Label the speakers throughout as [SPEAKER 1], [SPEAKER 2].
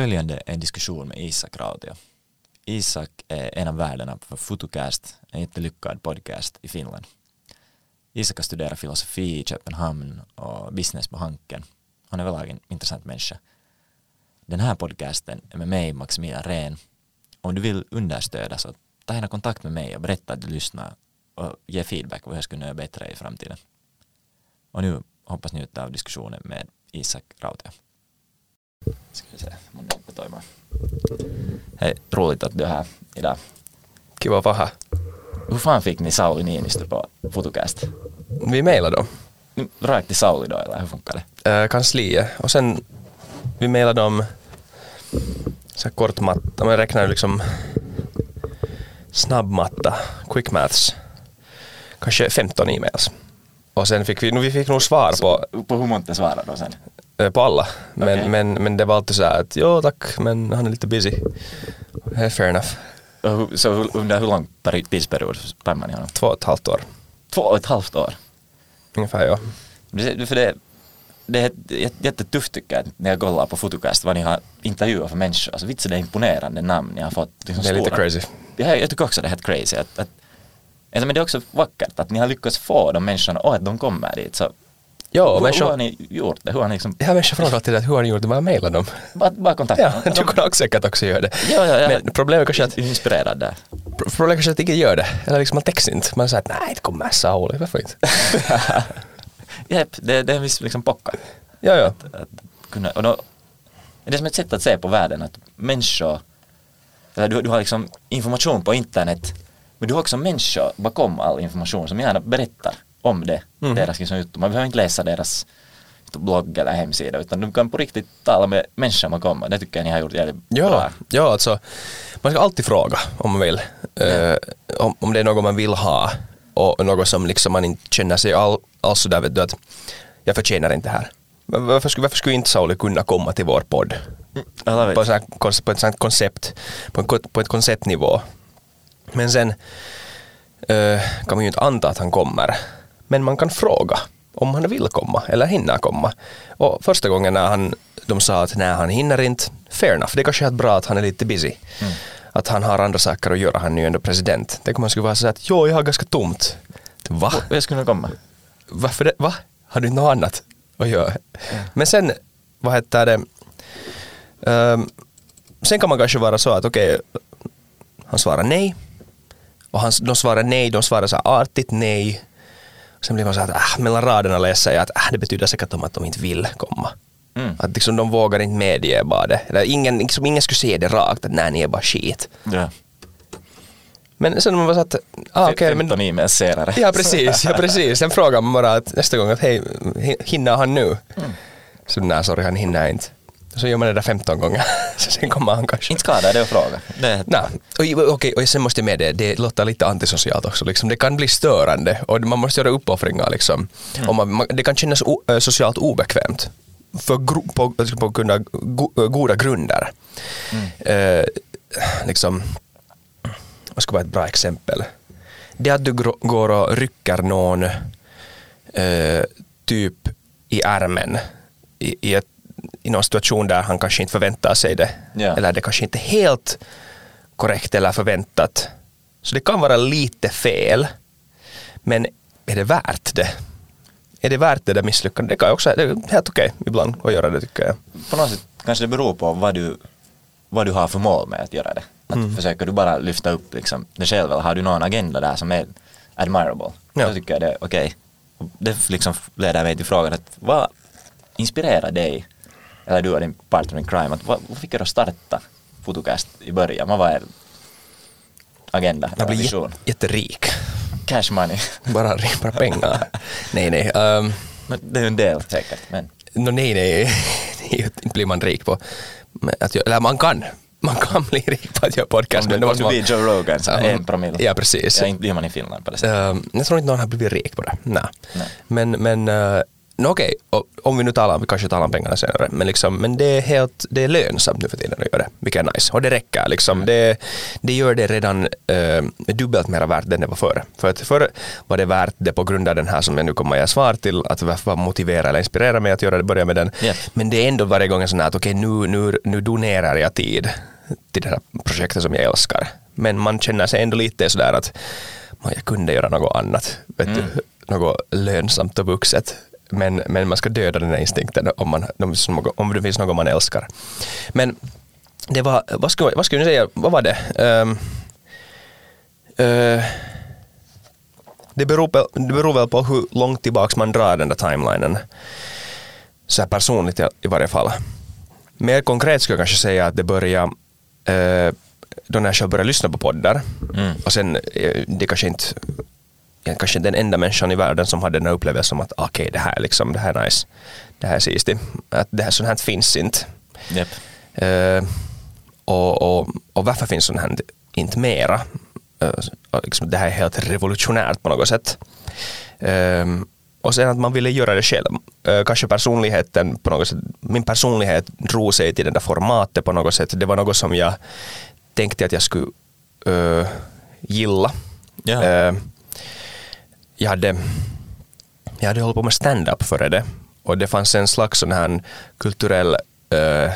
[SPEAKER 1] Följande är en diskussion med Isak Rautio. Isak är en av värdarna för Fotocast, en jättelyckad podcast i Finland. Isak har studerat filosofi i Köpenhamn och business på Hanken. Han är väl en intressant människa. Den här podcasten är med mig, Maximilian Rehn. Om du vill understöda så ta gärna kontakt med mig och berätta att du lyssnar och ge feedback på hur jag skulle göra bättre i framtiden. Och nu hoppas njuta av diskussionen med Isak Rautio. Ska se, mun. Hej, roligt att du är här idag.
[SPEAKER 2] Kiva här.
[SPEAKER 1] Hur fan fick ni Sauli Niinistö på Fotocast?
[SPEAKER 2] Vi mejlade dem.
[SPEAKER 1] Rakt till Sauli då eller hur funkar det?
[SPEAKER 2] Äh, kansliet. Och sen vi mejlade dem så här kort matta, man räknar liksom snabbmatta, quick maths. Kanske 15 e-mails. Och sen fick vi, vi fick nog svar på,
[SPEAKER 1] På hur många svarade då sen?
[SPEAKER 2] eh, på alla. Men,
[SPEAKER 1] Okej.
[SPEAKER 2] men, men det var alltid så här att jo tack, men han är lite busy. Fair enough.
[SPEAKER 1] Så under hur lång peri- tidsperiod spann man i honom?
[SPEAKER 2] Två och ett halvt år.
[SPEAKER 1] Två och ett halvt år.
[SPEAKER 2] Ungefär ja.
[SPEAKER 1] Det- För det, det är jät- jättetufft tycker jag när jag kollar på Fotocast vad ni har intervjuat för människor. Alltså vitsen det är imponerande namn ni har fått. Liksom
[SPEAKER 2] Det är lite
[SPEAKER 1] stora-
[SPEAKER 2] crazy.
[SPEAKER 1] Ja, jag tycker också det är helt crazy. Att, att, alltså, men det är också vackert att ni har lyckats få de människorna och att de kommer dit. Så,
[SPEAKER 2] Ja,
[SPEAKER 1] hur,
[SPEAKER 2] men
[SPEAKER 1] hur har ni gjort det? Hur har ni liksom,
[SPEAKER 2] har människor frågat alltid hur har ni gjort det? Bara mejla dem.
[SPEAKER 1] bara, bara kontakta
[SPEAKER 2] Ja, du kan säkert också göra det.
[SPEAKER 1] Ja, ja, ja.
[SPEAKER 2] Men problemet är kanske att
[SPEAKER 1] Jag är inspirerad där.
[SPEAKER 2] Problemet kanske att ingen gör det. Eller liksom man textar inte. Man säger att nej, det kommer Sauli. Varför inte?
[SPEAKER 1] Japp, det, det är en viss liksom pocka.
[SPEAKER 2] ja, ja.
[SPEAKER 1] Att, att kunna, och då, är det som ett sätt att se på världen att människor, eller du, du har liksom information på internet, men du har också människor bakom all information som gärna berättar om det,
[SPEAKER 2] Mm.
[SPEAKER 1] deras liksom. Man behöver inte läsa deras blogg eller hemsida utan du kan på riktigt tala med människor bakom och det tycker jag ni har gjort jävligt
[SPEAKER 2] Ja,
[SPEAKER 1] bra.
[SPEAKER 2] ja, alltså man ska alltid fråga om man vill. Eh, om, om det är något man vill ha och något som liksom man inte känner sig all, alls sådär vet du att jag förtjänar inte det här. Varför skulle, varför skulle inte Sauli kunna komma till vår podd?
[SPEAKER 1] Vet.
[SPEAKER 2] På, sån här, på ett sånt koncept, på, en, på ett konceptnivå. Men sen eh, kan man ju inte anta att han kommer. Men man kan fråga om han vill komma eller hinner komma. Och första gången när han, de sa att nej, han hinner inte, fair enough. Det är kanske är bra att han är lite busy. Att han har andra saker att göra, han är ju ändå president. Tänk om man skulle vara så att jo, jag har ganska tomt. Va?
[SPEAKER 1] Jag skulle komma.
[SPEAKER 2] Varför det? Va? Har du något annat att göra? Men sen, vad heter det? Ehm, sen kan man kanske vara så att okej, han svarar nej. Och han, de svarar nej, de svarar så här artigt nej. Sen blir man så här äh, mellan raderna läser jag att äh, det betyder säkert om att de inte vill komma.
[SPEAKER 1] Mm.
[SPEAKER 2] Att liksom de vågar inte medge bara det. Eller ingen, liksom, ingen skulle säga det rakt att nej, ni är bara skit.
[SPEAKER 1] Ja.
[SPEAKER 2] Men sen man var så att, ah, okej, men
[SPEAKER 1] 15 e-mails senare.
[SPEAKER 2] Ja precis, ja precis. Sen frågar man bara att nästa gång att hej, hi- hinner han nu? Så nej, sorry, han hinner inte. Så gör man det där 15 gånger. Så sen kommer han kanske.
[SPEAKER 1] Inte skadar det att fråga.
[SPEAKER 2] Nej, och, okej, och sen måste jag med det, det låter lite antisocialt också. Liksom. Det kan bli störande och man måste göra uppoffringar. Liksom. Och man, man, det kan kännas o, eh, socialt obekvämt för gro, på, liksom på av go, eh, goda grunder. Eh, liksom, vad ska vara ett bra exempel? Det att du går och rycker någon eh, typ i ärmen i, i, ett, i någon situation där han kanske inte förväntar sig det.
[SPEAKER 1] Ja.
[SPEAKER 2] Eller det kanske inte är helt korrekt eller förväntat. Så det kan vara lite fel. Men är det värt det? Är det värt det där misslyckandet? Det kan också, det är helt okej ibland att göra det tycker jag.
[SPEAKER 1] på något sätt kanske det beror på vad du, vad du har för mål med att göra det. Att
[SPEAKER 2] Mm.
[SPEAKER 1] Försöker du bara lyfta upp liksom, dig själv eller har du någon agenda där som är admirable?
[SPEAKER 2] Ja.
[SPEAKER 1] Då tycker jag det är okej. Och Det liksom leder mig till frågan att vad inspirerar dig, eller du och din partner in crime, att vad, vad fick er att starta Fotocast i början? Vad var er agenda,
[SPEAKER 2] Jag blir
[SPEAKER 1] vision?
[SPEAKER 2] jät- jätterik.
[SPEAKER 1] Cash money.
[SPEAKER 2] Bara, bara pengar. nej, nej. Um,
[SPEAKER 1] Men det är ju en del säkert, men
[SPEAKER 2] no, nej, nej. inte blir man rik på. Men Att, göra- eller man kan. Man kan bli rik på att göra podcast.
[SPEAKER 1] om
[SPEAKER 2] men
[SPEAKER 1] du,
[SPEAKER 2] det
[SPEAKER 1] om
[SPEAKER 2] måste
[SPEAKER 1] du blir Joe Rogan så
[SPEAKER 2] Ja,
[SPEAKER 1] en promille.
[SPEAKER 2] Ja, precis.
[SPEAKER 1] Ja, inte blir man i Finland på det sättet.
[SPEAKER 2] Ehm, jag tror inte någon har blivit rik på det. Nej.
[SPEAKER 1] Nej.
[SPEAKER 2] Men, men eh, no okej, om vi nu talar, vi kanske talar om pengarna senare, men, liksom, men det, är helt, det är lönsamt nu för tiden att göra det, vilket är nice. Och det räcker, liksom. det, det gör det redan eh, dubbelt mer värt än det var förr. För att förr var det värt det på grund av den här som jag nu kommer att ge svar till, att varför motivera eller inspirera mig att göra det, börja med den.
[SPEAKER 1] Yep.
[SPEAKER 2] Men det är ändå varje gång en sån här att okej, nu, nu, nu donerar jag tid till det här projektet som jag älskar. Men man känner sig ändå lite sådär att man, jag kunde göra något annat. Vet du? Något lönsamt och vuxet. Men, men man ska döda den här instinkten om, man, om det finns något man älskar. Men det var, vad skulle, vad skulle ni säga, vad var det? Um, uh, det, beror på, det beror väl på hur långt tillbaka man drar den där timelinen. Så här personligt i varje fall. Mer konkret skulle jag kanske säga att det började uh, då när jag själv började lyssna på poddar. Mm. Och sen, uh, det kanske inte kanske den enda människan i världen som hade den här upplevelsen som att okej, okay, det här liksom, det här är nice, det här är sistigt, att det här sånt här finns inte.
[SPEAKER 1] Yep.
[SPEAKER 2] Uh, och, och, och varför finns sånt här inte mera? Uh, liksom, det här är helt revolutionärt på något sätt. Uh, och sen att man ville göra det själv. Uh, kanske personligheten på något sätt, min personlighet drog sig till det där formatet på något sätt. Det var något som jag tänkte att jag skulle gilla.
[SPEAKER 1] Yeah
[SPEAKER 2] jag hade, jag hade hållit på med stand-up före det och det fanns en slags sån här kulturell uh,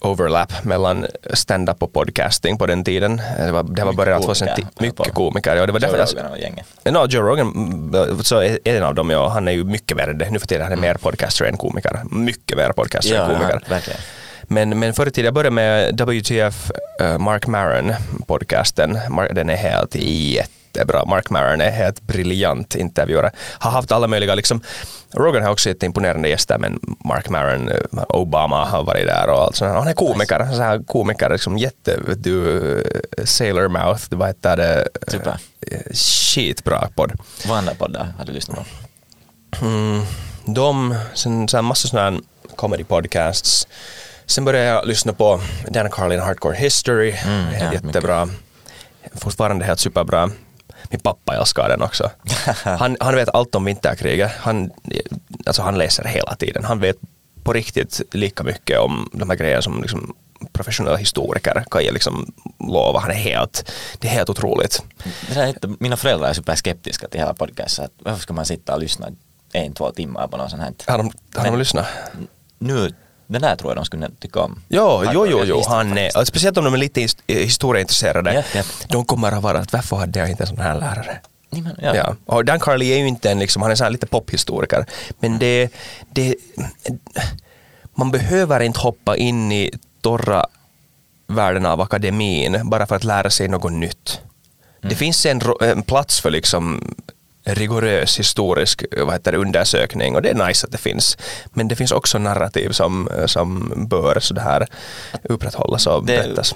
[SPEAKER 2] overlap mellan stand-up och podcasting på den tiden. Det var, det var början av 2010. Mycket komiker. Ja, det var
[SPEAKER 1] Joe
[SPEAKER 2] därför
[SPEAKER 1] Rogan och gänget.
[SPEAKER 2] No, Joe Rogan mm, så är en av dem, ja, han är ju mycket värre nu för tiden. Han är mer podcaster än komiker. Mycket mer podcaster
[SPEAKER 1] Ja,
[SPEAKER 2] än komiker.
[SPEAKER 1] ja, verkligen.
[SPEAKER 2] Men, men förr i tiden, jag började med WTF uh, Mark Maron podcasten. Den är helt jättebra. Mark Maron är helt briljant intervjuare. Har haft alla möjliga, liksom, Rogan har också jätteimponerande gäster men Mark Maron, uh, Obama har varit där och allt sånt. Han är komiker, så här komiker, liksom jätte, du, uh, Sailor Mouth, vad heter det?
[SPEAKER 1] Super.
[SPEAKER 2] Uh, Skitbra podd.
[SPEAKER 1] Vad andra poddar har du lyssnat på?
[SPEAKER 2] Mm, de, sen så här massa sådana här comedy podcasts. Sen började jag lyssna på Dan Carlin Hardcore History,
[SPEAKER 1] Mm, ja,
[SPEAKER 2] jättebra. Fortfarande helt superbra. Min pappa älskar den också. Han, han vet allt om vinterkriget. Han, alltså han läser hela tiden. Han vet på riktigt lika mycket om de här grejerna som liksom professionella historiker kan jag liksom lova. Han är helt, det är helt otroligt.
[SPEAKER 1] Det där är mina föräldrar är superskeptiska till hela podcasten. Varför ska man sitta och lyssna en, två timmar på något sånt här?
[SPEAKER 2] Har de, har de lyssnat?
[SPEAKER 1] Nu, den där tror jag de skulle tycka om.
[SPEAKER 2] Jo, jo, jo, jo, han är, speciellt om de är lite his- historieintresserade.
[SPEAKER 1] Japp, japp.
[SPEAKER 2] De kommer att vara att varför hade jag inte en sån här lärare? Ja.
[SPEAKER 1] ja.
[SPEAKER 2] Och Dan Carly är ju inte en, liksom, han är så här lite pophistoriker. Men det, det, man behöver inte hoppa in i torra världen av akademin bara för att lära sig något nytt. Det finns en, en plats för liksom rigorös historisk vad heter det, undersökning och det är nice att det finns. Men det finns också narrativ som, som bör så det här upprätthållas och
[SPEAKER 1] Det
[SPEAKER 2] berättas.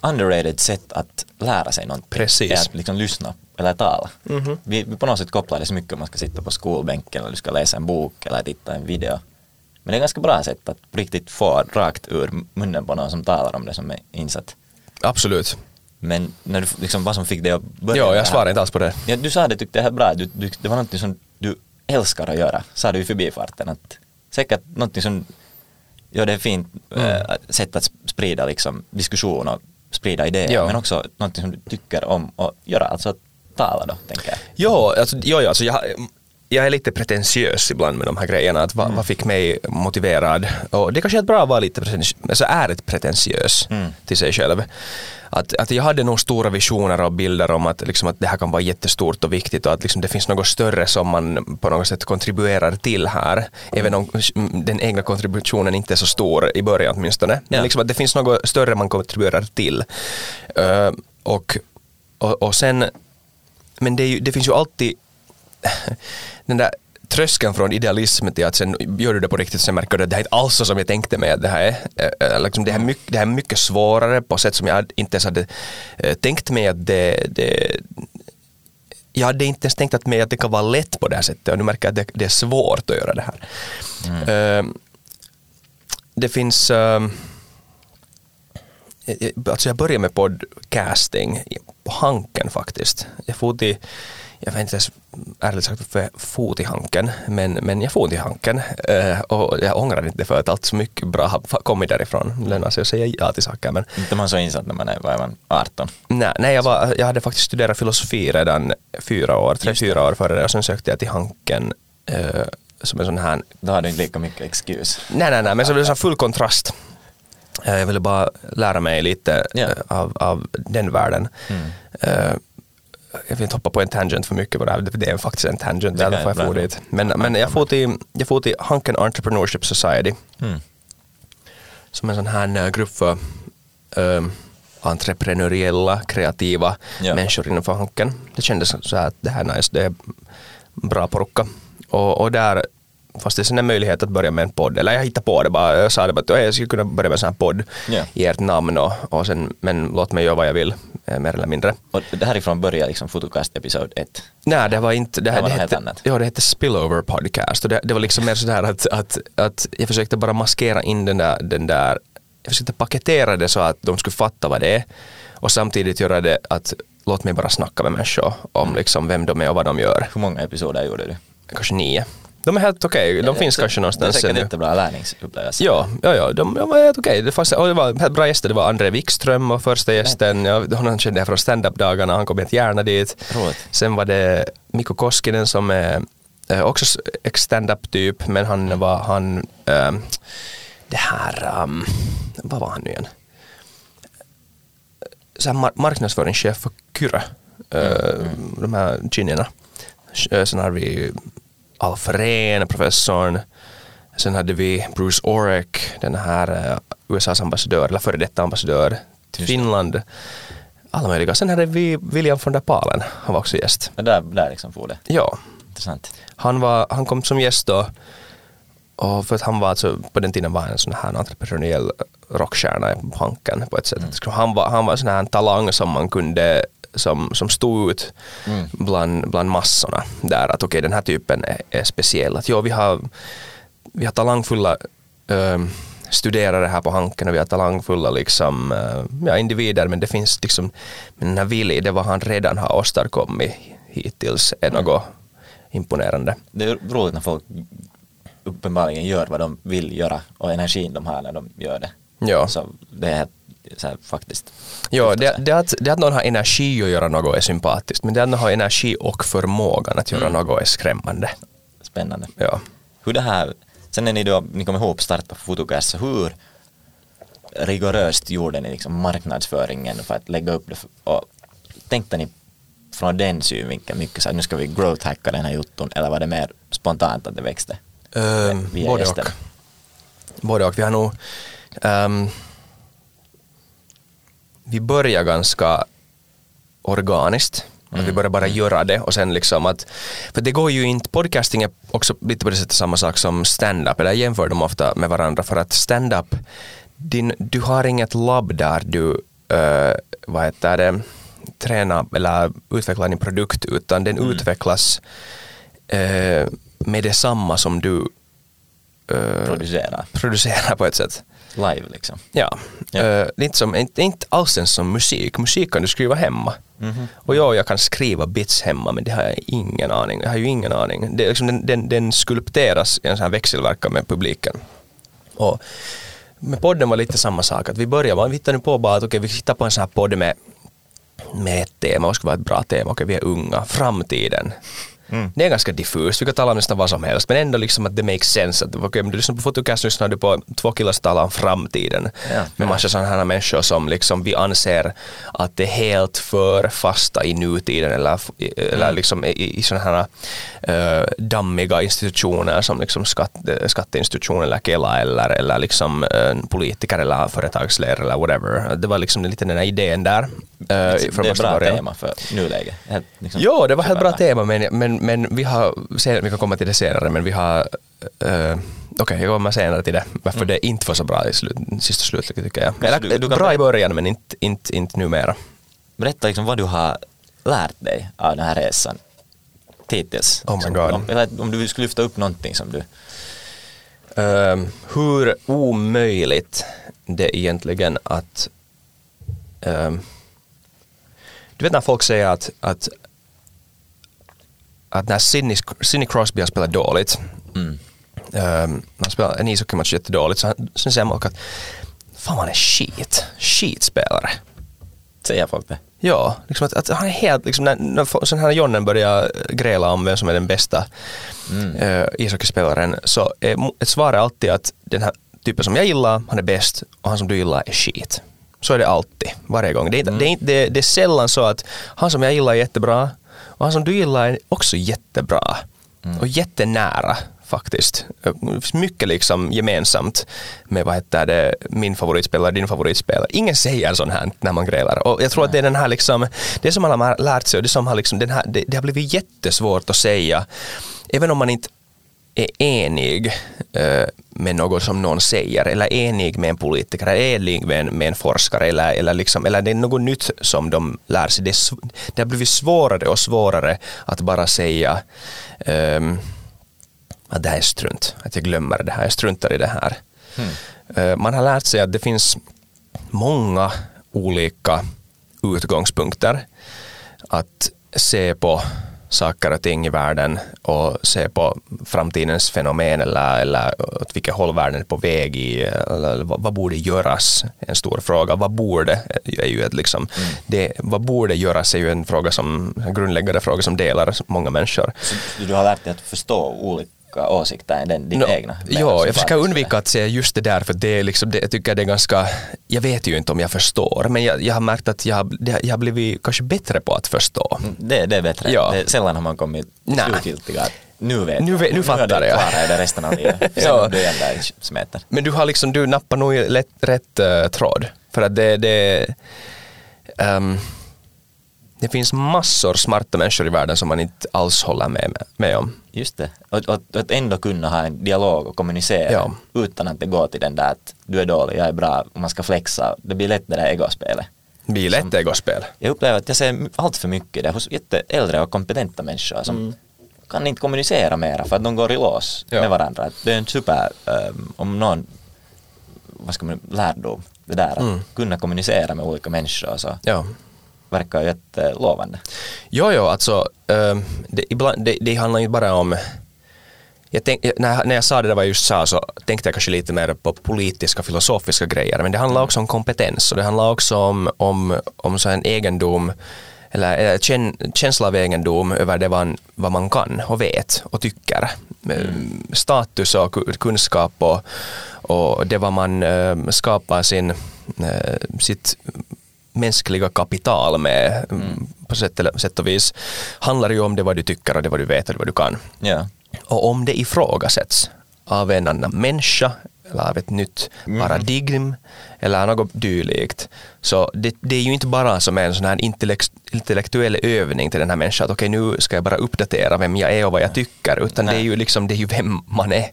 [SPEAKER 1] underrated sätt att lära sig någonting.
[SPEAKER 2] Precis.
[SPEAKER 1] Är att liksom lyssna eller tala.
[SPEAKER 2] Mhm.
[SPEAKER 1] vi, vi på något sätt kopplar det så mycket om man ska sitta på skolbänken eller du ska läsa en bok eller titta en video. Men det är ganska bra sätt att riktigt få rakt ur munnen på någon som talar om det som är insatt.
[SPEAKER 2] Absolut.
[SPEAKER 1] Men när du, liksom, vad som fick dig att börja det
[SPEAKER 2] jag
[SPEAKER 1] här?
[SPEAKER 2] svarar inte alls på det.
[SPEAKER 1] Ja, du sa det tyckte jag helt bra, du, du, det var något som du älskar att göra, sa du i förbifarten. Att, säkert något som, ja det är fint
[SPEAKER 2] Mm.
[SPEAKER 1] äh, sätt att sprida liksom, diskussion och sprida idéer,
[SPEAKER 2] Ja.
[SPEAKER 1] men också något som du tycker om att göra, alltså att tala då, tänker jag.
[SPEAKER 2] Ja, alltså, jo, ja, alltså jag, jag är lite pretentiös ibland med de här grejerna. Att vad, vad fick mig motiverad? Och det kanske är bra att vara lite pretentiös, alltså ärligt pretentiös
[SPEAKER 1] Mm.
[SPEAKER 2] till sig själv. Att, att jag hade nog stora visioner och bilder om att, liksom, att det här kan vara jättestort och viktigt och att liksom, det finns något större som man på något sätt kontribuerar till här. Även om den egna kontributionen inte är så stor i början åtminstone. Men
[SPEAKER 1] Ja.
[SPEAKER 2] liksom att det finns något större man kontribuerar till. Eh, och, och, och sen men det, ju, det finns ju alltid den där tröskeln från idealism till att sen gör du det på riktigt sen märker du att det här är inte alls som jag tänkte mig att det här är. Eh, eh, Liksom det, här är mycket, det här är mycket svårare på sätt som jag inte ens hade eh, tänkt mig att det, det jag hade inte ens tänkt att, mig att det kan vara lätt på det här sättet och nu märker jag att det, det är svårt att göra det här. Eh, det finns eh, jag- alltså jag började med podcasting på Hanken faktiskt. Jag for till, jag vet inte ens ärligt sagt jag for till Hanken, men, men jag for till Hanken eh, och jag ångrar inte för att allt så mycket bra har kommit därifrån. Det lönar sig att säga ja till saker men
[SPEAKER 1] Inte man så insatt när man är, vad är man, 18?
[SPEAKER 2] nej, nej jag, var, jag hade faktiskt studerat filosofi redan fyra år, tre, fyra år före det och sen sökte jag till Hanken eh, som en sån här
[SPEAKER 1] Då har du inte lika mycket excuse.
[SPEAKER 2] Nej, nej, nej, men så blev det full kontrast. Eh, Jag ville bara lära mig lite eh, av, av den världen. Eh, Jag vill inte hoppa på en tangent för mycket på det är faktiskt en tangent, det är därför jag
[SPEAKER 1] jag
[SPEAKER 2] dit. Men, men jag får till, jag får till Hanken Entrepreneurship Society,
[SPEAKER 1] Mm.
[SPEAKER 2] som är en sån här eh, grupp för eh, entreprenöriella, kreativa
[SPEAKER 1] Ja.
[SPEAKER 2] människor inom Hanken. Det kändes så här det här är nice, det är bra porukka. Och, och där fast det är en möjlighet att börja med en podd, eller jag hittade på det bara, jag sa det bara att jag skulle kunna börja med en sån här podd
[SPEAKER 1] Ja.
[SPEAKER 2] i ert namn och, och sen, men låt mig göra vad jag vill, eh, mer eller mindre.
[SPEAKER 1] Och det härifrån börjar liksom Fotocast episod 1.
[SPEAKER 2] Nej, det var inte, det,
[SPEAKER 1] Det var
[SPEAKER 2] det, hette,
[SPEAKER 1] annat.
[SPEAKER 2] ja, det hette Spillover Podcast och det, det var liksom mer sådär att, att, att jag försökte bara maskera in den där, den där, jag försökte paketera det så att de skulle fatta vad det är och samtidigt göra det att låt mig bara snacka med människor om
[SPEAKER 1] Mm.
[SPEAKER 2] liksom vem de är och vad de gör.
[SPEAKER 1] Hur många episoder gjorde du?
[SPEAKER 2] Kanske nio. De är helt okej, de finns
[SPEAKER 1] Så
[SPEAKER 2] kanske
[SPEAKER 1] Det är
[SPEAKER 2] någonstans
[SPEAKER 1] säkert
[SPEAKER 2] ännu.
[SPEAKER 1] jättebra lärningsupplevelse.
[SPEAKER 2] Ja, ja, ja de, de var helt okej. Det, fanns- och det var helt bra gäster. Det var André Wikström var första gästen. Ja, honom kände jag från stand-up-dagarna. Han kom helt gärna dit.
[SPEAKER 1] Roligt.
[SPEAKER 2] Sen var det Mikko Koskinen som är eh, också s- ex stand-up typ, men han var han, ehm, det här, um, vad var han nu igen? Så här mar- marknadsföringschef för Kyrö, eh, de här ginierna. Eh, Sen har vi Alf Rehn, professorn. Sen hade vi Bruce Orek, den här eh, USAs ambassadör, eller före detta ambassadör till Finland. Alla möjliga. Sen hade vi William von der Palen, han var också gäst.
[SPEAKER 1] Men där, där liksom får det.
[SPEAKER 2] Ja,
[SPEAKER 1] Intressant.
[SPEAKER 2] han, var, han kom som gäst då och för att han var alltså, på den tiden var han en sån här entreprenöriell rockstjärna på Hanken på ett sätt. Så Han var, han var en sån här talang som man kunde som, som stod ut bland, bland massorna där att okej den här typen är, är speciell. Att jo, vi har, vi har talangfulla ehm, studerare här på Hanken och vi har talangfulla liksom, eh, ja, individer men det finns liksom, men den här Willy, det vad han redan har åstadkommit hittills är något imponerande.
[SPEAKER 1] Det är roligt när folk uppenbarligen gör vad de vill göra och energin de har när de gör det.
[SPEAKER 2] Ja.
[SPEAKER 1] Så det är så här, faktiskt.
[SPEAKER 2] Ja, det, det, att, det att någon har energi att göra något är sympatiskt, men det att någon har energi och förmågan att göra något är skrämmande.
[SPEAKER 1] Spännande.
[SPEAKER 2] Ja.
[SPEAKER 1] Hur det här, sen när ni då, ni kom ihop starta Fotocast, så hur rigoröst gjorde ni liksom marknadsföringen för att lägga upp det? Och tänkte ni från den synvinkeln mycket så här, nu ska vi growth hacka den här jotton, eller var det mer spontant att det växte?
[SPEAKER 2] Um, både
[SPEAKER 1] gäster.
[SPEAKER 2] och. Både och. Vi har nog... ehm, vi börjar ganska organiskt. Att vi börjar bara göra det och sen liksom att, för det går ju inte, podcasting är också lite på det sättet samma sak som stand-up, eller jag jämför dem ofta med varandra för att stand-up, din, du har inget labb där du, uh, vad heter det, tränar eller utvecklar din produkt utan den utvecklas eh, med detsamma som du eh,
[SPEAKER 1] Producera
[SPEAKER 2] producerar på ett sätt.
[SPEAKER 1] Live liksom.
[SPEAKER 2] Ja,
[SPEAKER 1] Ja.
[SPEAKER 2] Eh, det är inte, som, inte, inte alls ens som musik. Musik kan du skriva hemma.
[SPEAKER 1] Mhm.
[SPEAKER 2] Och ja, jag kan skriva bits hemma men det har jag ingen aning. Jag har ju ingen aning. Det liksom, den, den, den skulpteras i en sån här växelverkan med publiken. Och med podden var lite samma sak. Att vi började, bara- vi hittade på bara att okej, vi hittar på en sån här podd med, med ett tema. Vad ska vara ett bra tema? Okej, vi är unga. Framtiden.
[SPEAKER 1] Mm.
[SPEAKER 2] Det är ganska diffust, vi kan tala om nästan vad som helst men ändå liksom att det makes sense. Att, okay, om du lyssnar på Fotocast lyssnar du på två killar som talar om framtiden.
[SPEAKER 1] Ja.
[SPEAKER 2] Med massa sådana här människor som liksom vi anser att är helt för fasta i nutiden eller, eller liksom i, i sådana här uh, dammiga institutioner som liksom skatt, eh, skatteinstitutioner eller Kela eller, eller liksom uh, politiker eller företagsledare eller whatever. Det var liksom lite den här idén där. Uh,
[SPEAKER 1] det är bra tema för nuläget. Liksom,
[SPEAKER 2] Jo, det var helt bra tema men, men, men vi har, sen, vi kan komma till det senare, men vi har, uh, okej jag kommer senare till det, varför det inte var så bra i slut, sista slutet tycker jag. Eller,
[SPEAKER 1] du- du kan
[SPEAKER 2] bra i början men inte, inte, inte numera.
[SPEAKER 1] Berätta liksom vad du har lärt dig av den här resan hittills.
[SPEAKER 2] Oh my
[SPEAKER 1] Liksom,
[SPEAKER 2] God.
[SPEAKER 1] Om, eller om du skulle lyfta upp någonting som du...
[SPEAKER 2] Um, hur omöjligt det egentligen att um, du vet när folk säger att, att att när Sidney, Sidney Crosby har spelat dåligt,
[SPEAKER 1] Mm.
[SPEAKER 2] um, han spelar en ishockeymatch jättedåligt, så han, sen säger man att fan man är skit, skitspelare.
[SPEAKER 1] Säger folk det?
[SPEAKER 2] Ja, liksom att, att han är helt, liksom, när, när sen här Jonnen börjar gräla om vem som är den bästa
[SPEAKER 1] Mm.
[SPEAKER 2] uh, ishockeyspelaren, så är ett svar är alltid att den här typen som jag gillar, han är bäst och han som du gillar är skit. Så är det alltid, varje gång. Det är, inte, det, är inte, det, det är sällan så att han som jag gillar är jättebra och han som du gillar är också jättebra. Och jättenära faktiskt. Mycket liksom gemensamt med vad heter det, min favoritspelare, din favoritspelare. Ingen säger sånt här när man grälar. Och jag tror att det är den här liksom, det som man har lärt sig och det som har liksom, den här, det, det har blivit jättesvårt att säga. Även om man inte är enig eh, med något som någon säger eller enig med en politiker eller enig med en, med en forskare eller, eller, liksom, eller det är något nytt som de lär sig. Det, är, det har blivit svårare och svårare att bara säga ehm, att det här är strunt, att jag glömmer det här, jag struntar i det här. Eh, man har lärt sig att det finns många olika utgångspunkter att se på saker och ting i världen och se på framtidens fenomen eller, eller åt vilket håll världen är på väg i. Eller vad, vad borde göras? En stor fråga. Vad borde är ju ett liksom, det, vad borde göras är ju en fråga som, en grundläggande fråga som delar många människor.
[SPEAKER 1] Så du har lärt dig att förstå olika åsikter än den,
[SPEAKER 2] Nå,
[SPEAKER 1] egna?
[SPEAKER 2] Ja, jag försöker undvika att säga just det där för det är liksom, det, jag tycker det är ganska, jag vet ju inte om jag förstår men jag, jag har märkt att jag, har- jag har blivit kanske bättre på att förstå.
[SPEAKER 1] Det, det är bättre.
[SPEAKER 2] Ja.
[SPEAKER 1] Det, sällan har man kommit slutgiltiga nu vet
[SPEAKER 2] Nu vet- nu fattar jag.
[SPEAKER 1] jag det resten av livet. Sen
[SPEAKER 2] Ja.
[SPEAKER 1] du ändrar.
[SPEAKER 2] Men du har liksom, du nappar nog lätt, rätt eh, tråd. För att det, det, ehm, det finns massor smarta människor i världen som man inte alls håller med, med, om.
[SPEAKER 1] Just det. Och, och, att ändå kunna ha en dialog och kommunicera
[SPEAKER 2] Ja.
[SPEAKER 1] utan att det går till den där att du är dålig, jag är bra och man ska flexa. Det blir lätt det där egospelet.
[SPEAKER 2] Det blir lätt egospel.
[SPEAKER 1] Jag upplever att jag ser allt för mycket det hos jätteäldre och kompetenta människor som kan inte kommunicera mera för att de går i lås
[SPEAKER 2] Ja.
[SPEAKER 1] med varandra. Att Det är en super, um, om någon, vad ska man, lärdom, det där att kunna kommunicera med olika människor så
[SPEAKER 2] Ja.
[SPEAKER 1] Verkar jättelovande.
[SPEAKER 2] Jo, jo, alltså ehm, det, ibland, det, det handlar ju bara om jag tänk, när, jag- när jag sa det där vad jag just sa så tänkte jag kanske lite mer på politiska filosofiska grejer men det handlar också om kompetens och det handlar också om, om, om så en egendom eller, eller kän, känsla av egendom över det man, vad man kan och vet och tycker. Ehm, Status och ku- kunskap och, och det vad man ehm, skapar sin, eh, sitt mänskliga kapital med mm. på sätt, sätt och vis handlar ju om det vad du tycker och det vad du vet och det vad du kan.
[SPEAKER 1] Ja.
[SPEAKER 2] Och om det ifrågasätts av en annan människa eller av ett nytt paradigm eller något dylikt så det, det är ju inte bara som en sån här intellekt, intellektuell övning till den här människan att okej nu ska jag bara uppdatera vem jag är och vad jag tycker utan det är
[SPEAKER 1] Nej.
[SPEAKER 2] ju liksom det är ju vem man är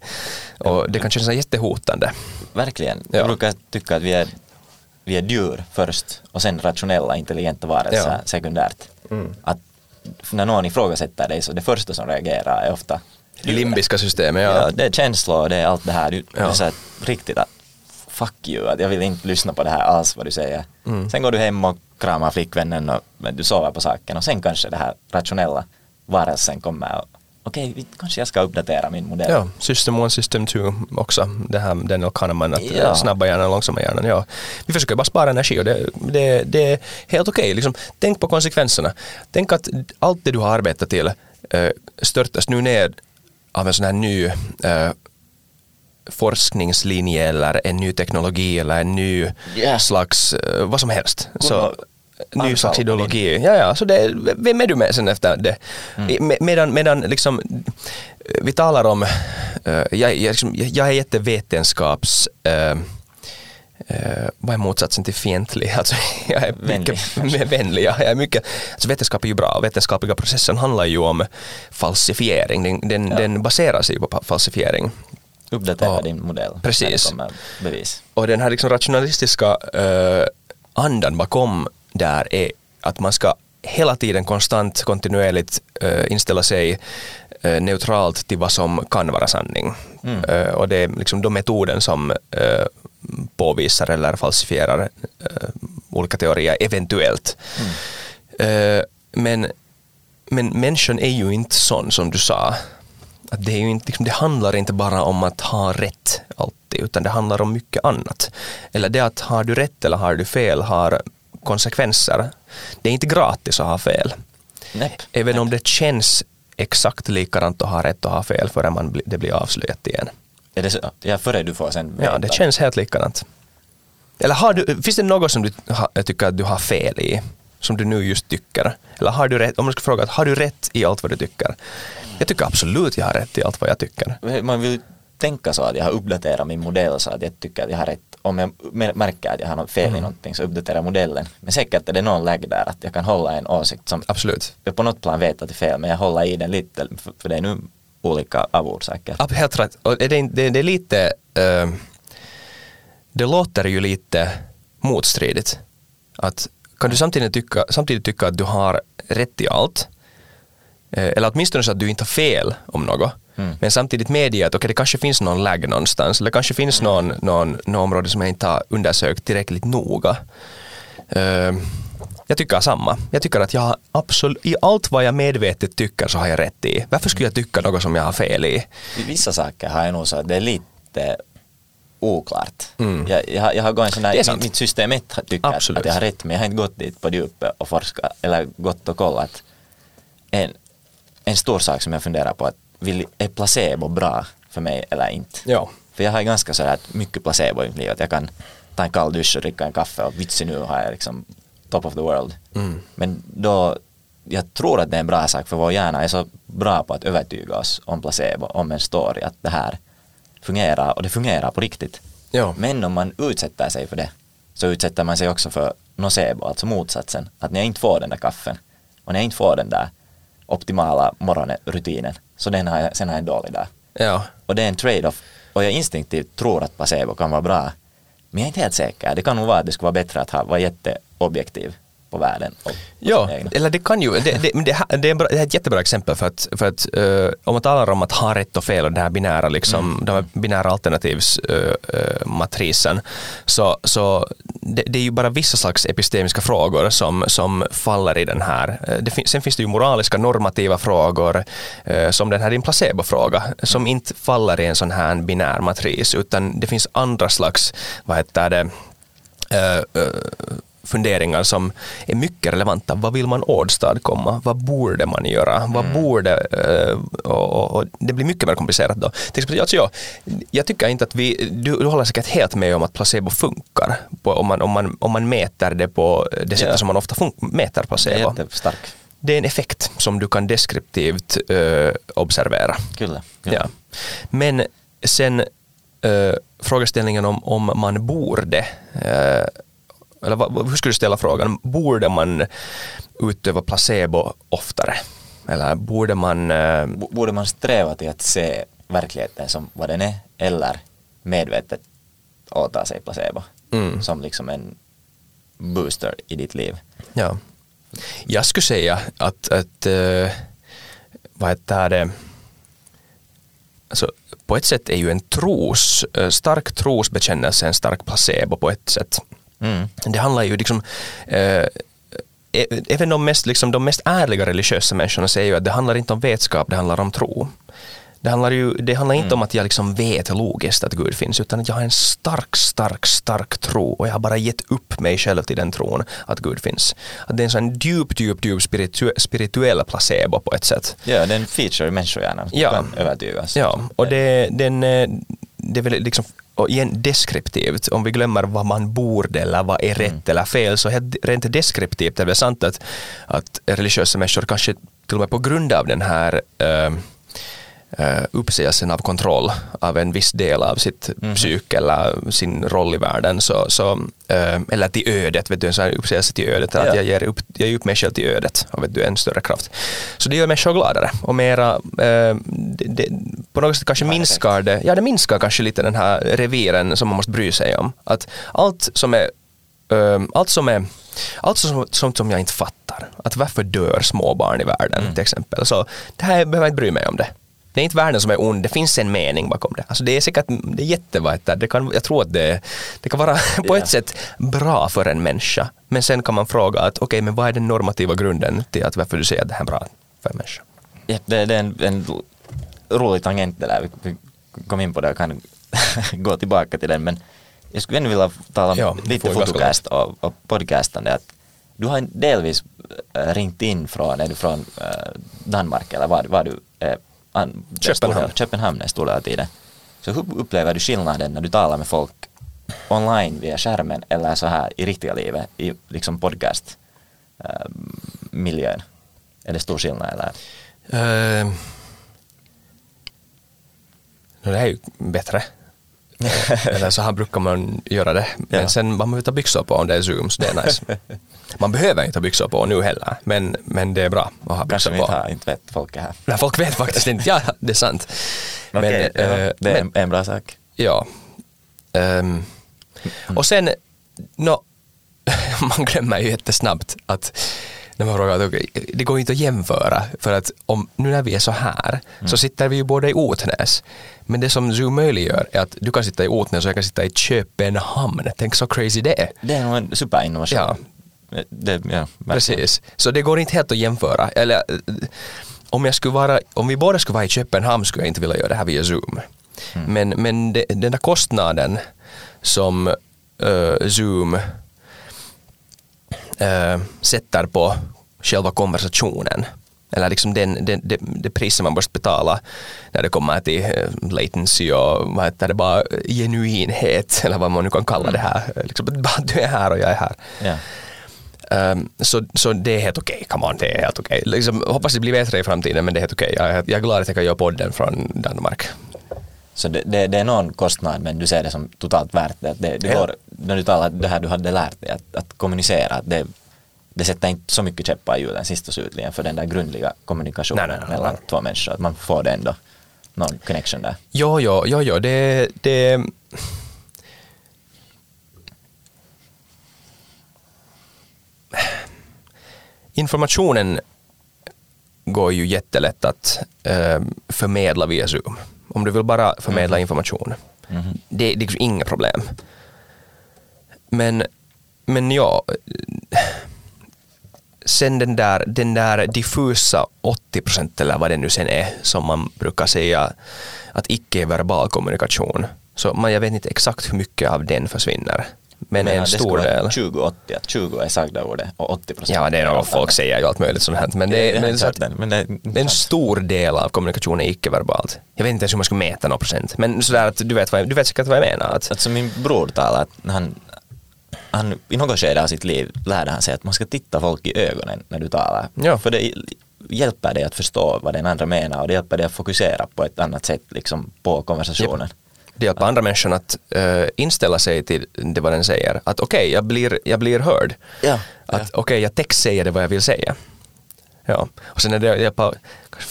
[SPEAKER 2] och det kan kännas jättehotande.
[SPEAKER 1] Verkligen.
[SPEAKER 2] Ja.
[SPEAKER 1] Jag brukar tycka att vi är, vi är djur först och sen rationella, intelligenta varelser
[SPEAKER 2] Ja. Mm.
[SPEAKER 1] sekundärt. Att när någon ifrågasätter dig så det första som reagerar är ofta
[SPEAKER 2] Limbiska systemet,
[SPEAKER 1] Ja,
[SPEAKER 2] ja.
[SPEAKER 1] det är känslor och det är allt det här. Du, det
[SPEAKER 2] Ja.
[SPEAKER 1] så här, riktigt att fuck you, att jag vill inte lyssna på det här alls vad du säger.
[SPEAKER 2] Mm.
[SPEAKER 1] Sen går du hem och kramar flickvännen och du sover på saken och sen kanske det här rationella varelsen kommer och okej, vi- kanske jag ska uppdatera min modell.
[SPEAKER 2] Ja, System 1, System 2 också. Det här Daniel Kahneman, att
[SPEAKER 1] Ja.
[SPEAKER 2] snabba hjärnan, långsamma hjärnan. Ja. Vi försöker bara spara energi och det, det, det är helt okej. Liksom, tänk på konsekvenserna. Tänk att allt det du har arbetat till eh, störtas nu ner av en sån här ny eh, forskningslinje eller en ny teknologi eller en ny
[SPEAKER 1] Ja.
[SPEAKER 2] slags, eh, vad som helst. Så, ny
[SPEAKER 1] på
[SPEAKER 2] ideologi. Ja, ja, så det, vem är du med sen efter det? Me- Medan, medan liksom, vi talar om, eh, jag, jag, liksom, jag jag är jättevetenskaps, eh, eh, vad är motsatsen till fientlig? Alltså, jag är
[SPEAKER 1] Vänlig.
[SPEAKER 2] mycket vänlig. Ja, jag är mycket, alltså vetenskap är ju bra. Vetenskapliga processen handlar ju om falsifiering. Den, den, den baserar sig ju på falsifiering.
[SPEAKER 1] Uppdatera
[SPEAKER 2] Ja.
[SPEAKER 1] din modell
[SPEAKER 2] Precis.
[SPEAKER 1] bevis.
[SPEAKER 2] Och den här liksom rationalistiska eh, andan bakom där är att man ska hela tiden konstant, kontinuerligt eh, inställa sig eh, neutralt till vad som kan vara sanning.
[SPEAKER 1] Mm.
[SPEAKER 2] Eh, och det är liksom de metoden som påvisar eller falsifierar olika teorier eventuellt.
[SPEAKER 1] Mm.
[SPEAKER 2] Men men människan är ju inte sån som du sa. Att det, är ju inte, liksom, det handlar inte bara om att ha rätt alltid, utan det handlar om mycket annat. Eller det att har du rätt eller har du fel har konsekvenser. Det är inte gratis att ha fel.
[SPEAKER 1] Näpp.
[SPEAKER 2] Även om det känns exakt likadant att ha rätt och ha fel förrän man, det blir avslöjat igen.
[SPEAKER 1] Är det så? Ja, före du får sen
[SPEAKER 2] Ja, det känns helt likadant. Eller har du, finns det något som du tycker att du har fel i? Som du nu just tycker? Eller har du rätt, om man ska fråga, har du rätt i allt vad du tycker? Jag tycker absolut jag har rätt i allt vad jag tycker.
[SPEAKER 1] Man vill tänka så att jag har uppdaterat min modell så att jag tycker att jag har rätt. Om jag mär- märker att jag har något fel
[SPEAKER 2] Mm.
[SPEAKER 1] i någonting så uppdaterar jag modellen. Men säkert är det någon läge där att jag kan hålla en åsikt som
[SPEAKER 2] Absolut.
[SPEAKER 1] jag på något plan vet att det är fel men jag håller i den lite för, för det är nu olika av orsaker.
[SPEAKER 2] Ab- Helt rätt. Och det, det, det är lite... eh, det låter ju lite motstridigt. Att kan du samtidigt tycka, samtidigt tycka att du har rätt i allt, eh, eller åtminstone så att du inte har fel om något,
[SPEAKER 1] Mm.
[SPEAKER 2] men samtidigt medge att okay, det kanske finns någon lag någonstans, eller kanske finns någon, någon, någon område som jag inte har undersökt tillräckligt noga. Eh, jag tycker samma. Jag tycker att jag absolut, i allt vad jag medvetet tycker så har jag rätt i. Varför skulle jag tycka något som jag har fel i?
[SPEAKER 1] I vissa saker har jag nog så att det är lite oklart.
[SPEAKER 2] Mm.
[SPEAKER 1] Jag, jag, har- jag har gått en sån
[SPEAKER 2] Det är
[SPEAKER 1] där,
[SPEAKER 2] sant.
[SPEAKER 1] mitt system 1 tycker
[SPEAKER 2] Absolut.
[SPEAKER 1] att jag har rätt men jag har inte gått dit på djupet och forskat eller gått och kollat. En, en stor sak som jag funderar på att vill, är placebo bra för mig eller inte?
[SPEAKER 2] Ja.
[SPEAKER 1] För jag har ganska sådär att mycket placebo i mitt liv. Att jag kan ta en kall dusch och dricka en kaffe och vitsi nu har jag liksom top of the world.
[SPEAKER 2] Mm.
[SPEAKER 1] Men då, jag tror att det är en bra sak för vår hjärna är så bra på att övertyga oss om placebo, om en story, att det här fungerar och det fungerar på riktigt.
[SPEAKER 2] Ja.
[SPEAKER 1] Men om man utsätter sig för det så utsätter man sig också för nocebo, alltså motsatsen. Att när jag inte får den där kaffen och när jag inte får den där optimala morgonrutinen så den har jag, sen har jag en dålig dag.
[SPEAKER 2] Ja.
[SPEAKER 1] Och det är en trade-off. Och jag instinktivt tror att placebo kan vara bra. Men jag är inte helt säker. Det kan nog vara att det skulle vara bättre att ha, vara jätteobjektiv på världen. Och
[SPEAKER 2] Ja, eller det kan ju, det, det, det, det, är, bra, det är ett jättebra exempel för att, för att eh, om man talar om att ha rätt och fel och den här binära, liksom, den här binära alternativsmatrisen så, så det, det är ju bara vissa slags epistemiska frågor som, som faller i den här. Eh, Det fin, sen finns det ju moraliska normativa frågor eh, som den här din placebo-fråga som inte faller i en sån här binär matris utan det finns andra slags, vad heter det, eh, eh, funderingar som är mycket relevanta. Vad vill man åstadkomma? Vad borde man göra? Vad borde... eh, och, och, och det blir mycket mer komplicerat då. Till exempel, alltså jag, jag tycker inte att vi... Du, du håller säkert helt med om att placebo funkar på, om, man, om, man, om man mäter det på det sättet
[SPEAKER 1] Ja.
[SPEAKER 2] som man ofta fun- mäter
[SPEAKER 1] Det är
[SPEAKER 2] placebo.
[SPEAKER 1] jättestark.
[SPEAKER 2] Det är en effekt som du kan deskriptivt eh, observera.
[SPEAKER 1] Kyllä. kyllä.
[SPEAKER 2] Ja. Men sen eh, frågeställningen om, om man borde, eh, eller hur skulle du ställa frågan, borde man utöva placebo oftare? Eller borde man, eh,
[SPEAKER 1] Borde man sträva till att se verkligheten som vad den är eller medvetet åta sig placebo
[SPEAKER 2] Mm.
[SPEAKER 1] som liksom en booster i ditt liv?
[SPEAKER 2] ja. Jag skulle säga att, att eh, vad heter det, alltså, på ett sätt är ju en tros, eh, stark trosbekännelse en stark placebo på ett sätt.
[SPEAKER 1] Mm.
[SPEAKER 2] Det handlar ju liksom eh, ä- Även de mest, liksom, de mest ärliga religiösa människorna säger ju att det handlar inte om vetskap, det handlar om tro. Det handlar, ju, det handlar inte om att jag liksom vet logiskt att Gud finns, utan att jag har en stark, stark, stark tro och jag har bara gett upp mig själv till den tron att Gud finns. Att det är en sån djup, djup, djup spiritu spirituell placebo på ett sätt.
[SPEAKER 1] Ja, det är en feature i människohjärnan som
[SPEAKER 2] Ja.
[SPEAKER 1] kan övertygas.
[SPEAKER 2] Ja, och det, den, eh, det är väl liksom och igen deskriptivt, om vi glömmer vad man borde eller vad är rätt eller fel, så rent deskriptivt är det sant att, att religiösa människor kanske till och med på grund av den här uh, uppsägelsen av kontroll av en viss del av sitt psyke eller sin roll i världen, så, så, eh, eller till ödet, vet du, en sån här till ödet,
[SPEAKER 1] Ja.
[SPEAKER 2] att jag ger, upp, jag ger upp mig själv till ödet och vet du, en större kraft. Så det gör människor gladare och mera, eh, det, det, på något sätt kanske
[SPEAKER 1] har
[SPEAKER 2] minskar det, ja det minskar kanske lite den här reviren som man måste bry sig om. Att allt som är eh, allt som är allt som, sånt som jag inte fattar. Att varför dör småbarn i världen till exempel. Så det här behöver jag inte bry mig om det. Det är inte världen som är ond, det finns en mening bakom det. Alltså det är säkert, det är jättevatt där. Det kan, jag tror att det, det kan vara på ett sätt bra för en människa. Men sen kan man fråga att okej, men vad är den normativa grunden till att varför du säger att det här är bra? för en människa.
[SPEAKER 1] Ja, det, det är en, en rolig tangent det där. Vi kom in på det och kan gå tillbaka till den. Men jag skulle ännu vilja tala om
[SPEAKER 2] Ja,
[SPEAKER 1] lite fotocast och, och podcastande. Att du har delvis äh, ringt in från, är du från äh, Danmark eller var, var du? Äh, an,
[SPEAKER 2] Köpenhamn.
[SPEAKER 1] Köpenhamn är stora tiden. Så hur upplever du skillnaden när du talar med folk online via skärmen eller så här i riktiga livet i liksom podcast äh, miljön? Är det stor skillnad eller?
[SPEAKER 2] Uh, no, det här är ju bättre. Eller så här brukar man göra det. Men
[SPEAKER 1] Ja.
[SPEAKER 2] sen man behöver ta byxor på om det är Zoom, så det är nice. man behöver inte ha byxor på nu heller, men, men det är bra att ha
[SPEAKER 1] Kanske
[SPEAKER 2] byxor
[SPEAKER 1] vi
[SPEAKER 2] på.
[SPEAKER 1] inte har, inte vet folk är här.
[SPEAKER 2] Nej, folk vet faktiskt inte. Ja, det är sant.
[SPEAKER 1] Okej, ja,
[SPEAKER 2] eh,
[SPEAKER 1] det är
[SPEAKER 2] men-
[SPEAKER 1] en, bra sak.
[SPEAKER 2] Ja. Ehm, och sen, no, man glömmer ju jättesnabbt att när man frågar, det går ju inte att jämföra för att om, nu när vi är så här så sitter vi ju båda i Otnäs. Men det som Zoom möjliggör är att du kan sitta i Otnäs och jag kan sitta i Köpenhamn. Tänk så crazy det är.
[SPEAKER 1] Det är nog en superinnovation.
[SPEAKER 2] Ja.
[SPEAKER 1] Det, ja.
[SPEAKER 2] Precis. Så det går inte helt att jämföra. Eller, eh, om, jag skulle vara, om vi båda skulle vara i Köpenhamn skulle jag inte vilja göra det här via Zoom. Men, men det, den där kostnaden som eh, Zoom eh, sätter på själva konversationen eller liksom den, den, det, det priset man måste betala när det kommer till eh, latency och vad heter det, bara genuinhet eller vad man nu kan kalla det här. Liksom, bara du är här och jag är här.
[SPEAKER 1] Ja.
[SPEAKER 2] Um, så, så det är helt okej, come on, det är helt okej. Liksom, hoppas det blir bättre i framtiden men det är helt okej. Jag, är- jag är glad att jag kan göra podden från Danmark.
[SPEAKER 1] Så det, det, det är någon kostnad men du ser det som totalt värt det. Det, det
[SPEAKER 2] Ja.
[SPEAKER 1] går, när du talar det här du hade lärt dig att, att kommunicera, att det, det sätter inte så mycket käppar i hjulen sist och slutligen för den där grundliga kommunikationen
[SPEAKER 2] Nej, nej, nej,
[SPEAKER 1] mellan två människor. Att man får det ändå någon connection där.
[SPEAKER 2] Jo, jo, jo, jo det, det Informationen går ju jättelätt att eh, förmedla via Zoom. Om du vill bara förmedla information. Det, det är inga problem. Men, men ja, sen den där, den där diffusa 80 procent eller vad det nu sen är som man brukar säga att icke-verbal kommunikation. Så man, jag vet inte exakt hur mycket av den försvinner. Men
[SPEAKER 1] Men
[SPEAKER 2] en stor del.
[SPEAKER 1] 20-80, att 20 är sagda ordet och 80 procent.
[SPEAKER 2] Ja, det är något folk säger ju allt möjligt sånt här. Men, det, men, så att,
[SPEAKER 1] men det,
[SPEAKER 2] en stor del av kommunikationen är icke-verbalt. Jag vet inte ens hur man ska mäta några procent. Men sådär att du vet, vad, du vet säkert vad jag menar. Att,
[SPEAKER 1] Alltså min bror talar att han, han i något skede av sitt liv lärde han sig att man ska titta folk i ögonen när du talar.
[SPEAKER 2] Ja.
[SPEAKER 1] För det hjälper dig att förstå vad den andra menar och det hjälper dig att fokusera på ett annat sätt liksom, på konversationen.
[SPEAKER 2] det hjälper andra människor att eh, inställa sig till det vad den säger. Att okej, jag, blir, jag blir hörd.
[SPEAKER 1] Ja.
[SPEAKER 2] Att okej, jag textsäger det vad jag vill säga. Ja. Och sen är det kanske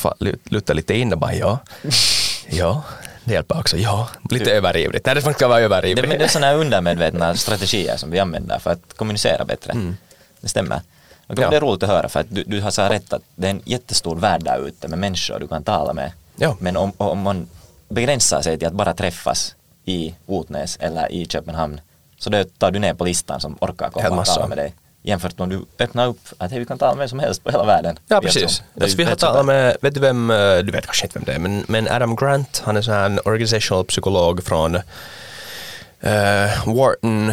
[SPEAKER 2] fa- lut- luta lite in och bara ja. Ja, det hjälper också. Ja, lite överivrigt. Nej, det ska vara
[SPEAKER 1] Det,
[SPEAKER 2] överivrigt.
[SPEAKER 1] men det är sådana undermedvetna strategier som vi använder för att kommunicera bättre. Det stämmer. Och
[SPEAKER 2] Ja.
[SPEAKER 1] Det är roligt att höra för att du, du har så rätt att det är en jättestor värld där ute med människor du kan tala med.
[SPEAKER 2] Ja.
[SPEAKER 1] Men om, om man begränsar sig till att bara träffas i Otnäs eller i Köpenhamn så då tar du ner på listan som orkar komma och tala med dig. Jämfört med om du öppnar upp att hej, vi kan tala med vem som helst på hela världen.
[SPEAKER 2] Ja, precis. Alltså, vi har talat med, vet du vem, eh, du vet kanske inte vem det är, men, men Adam Grant, han är så här en organizational psykolog från eh, Wharton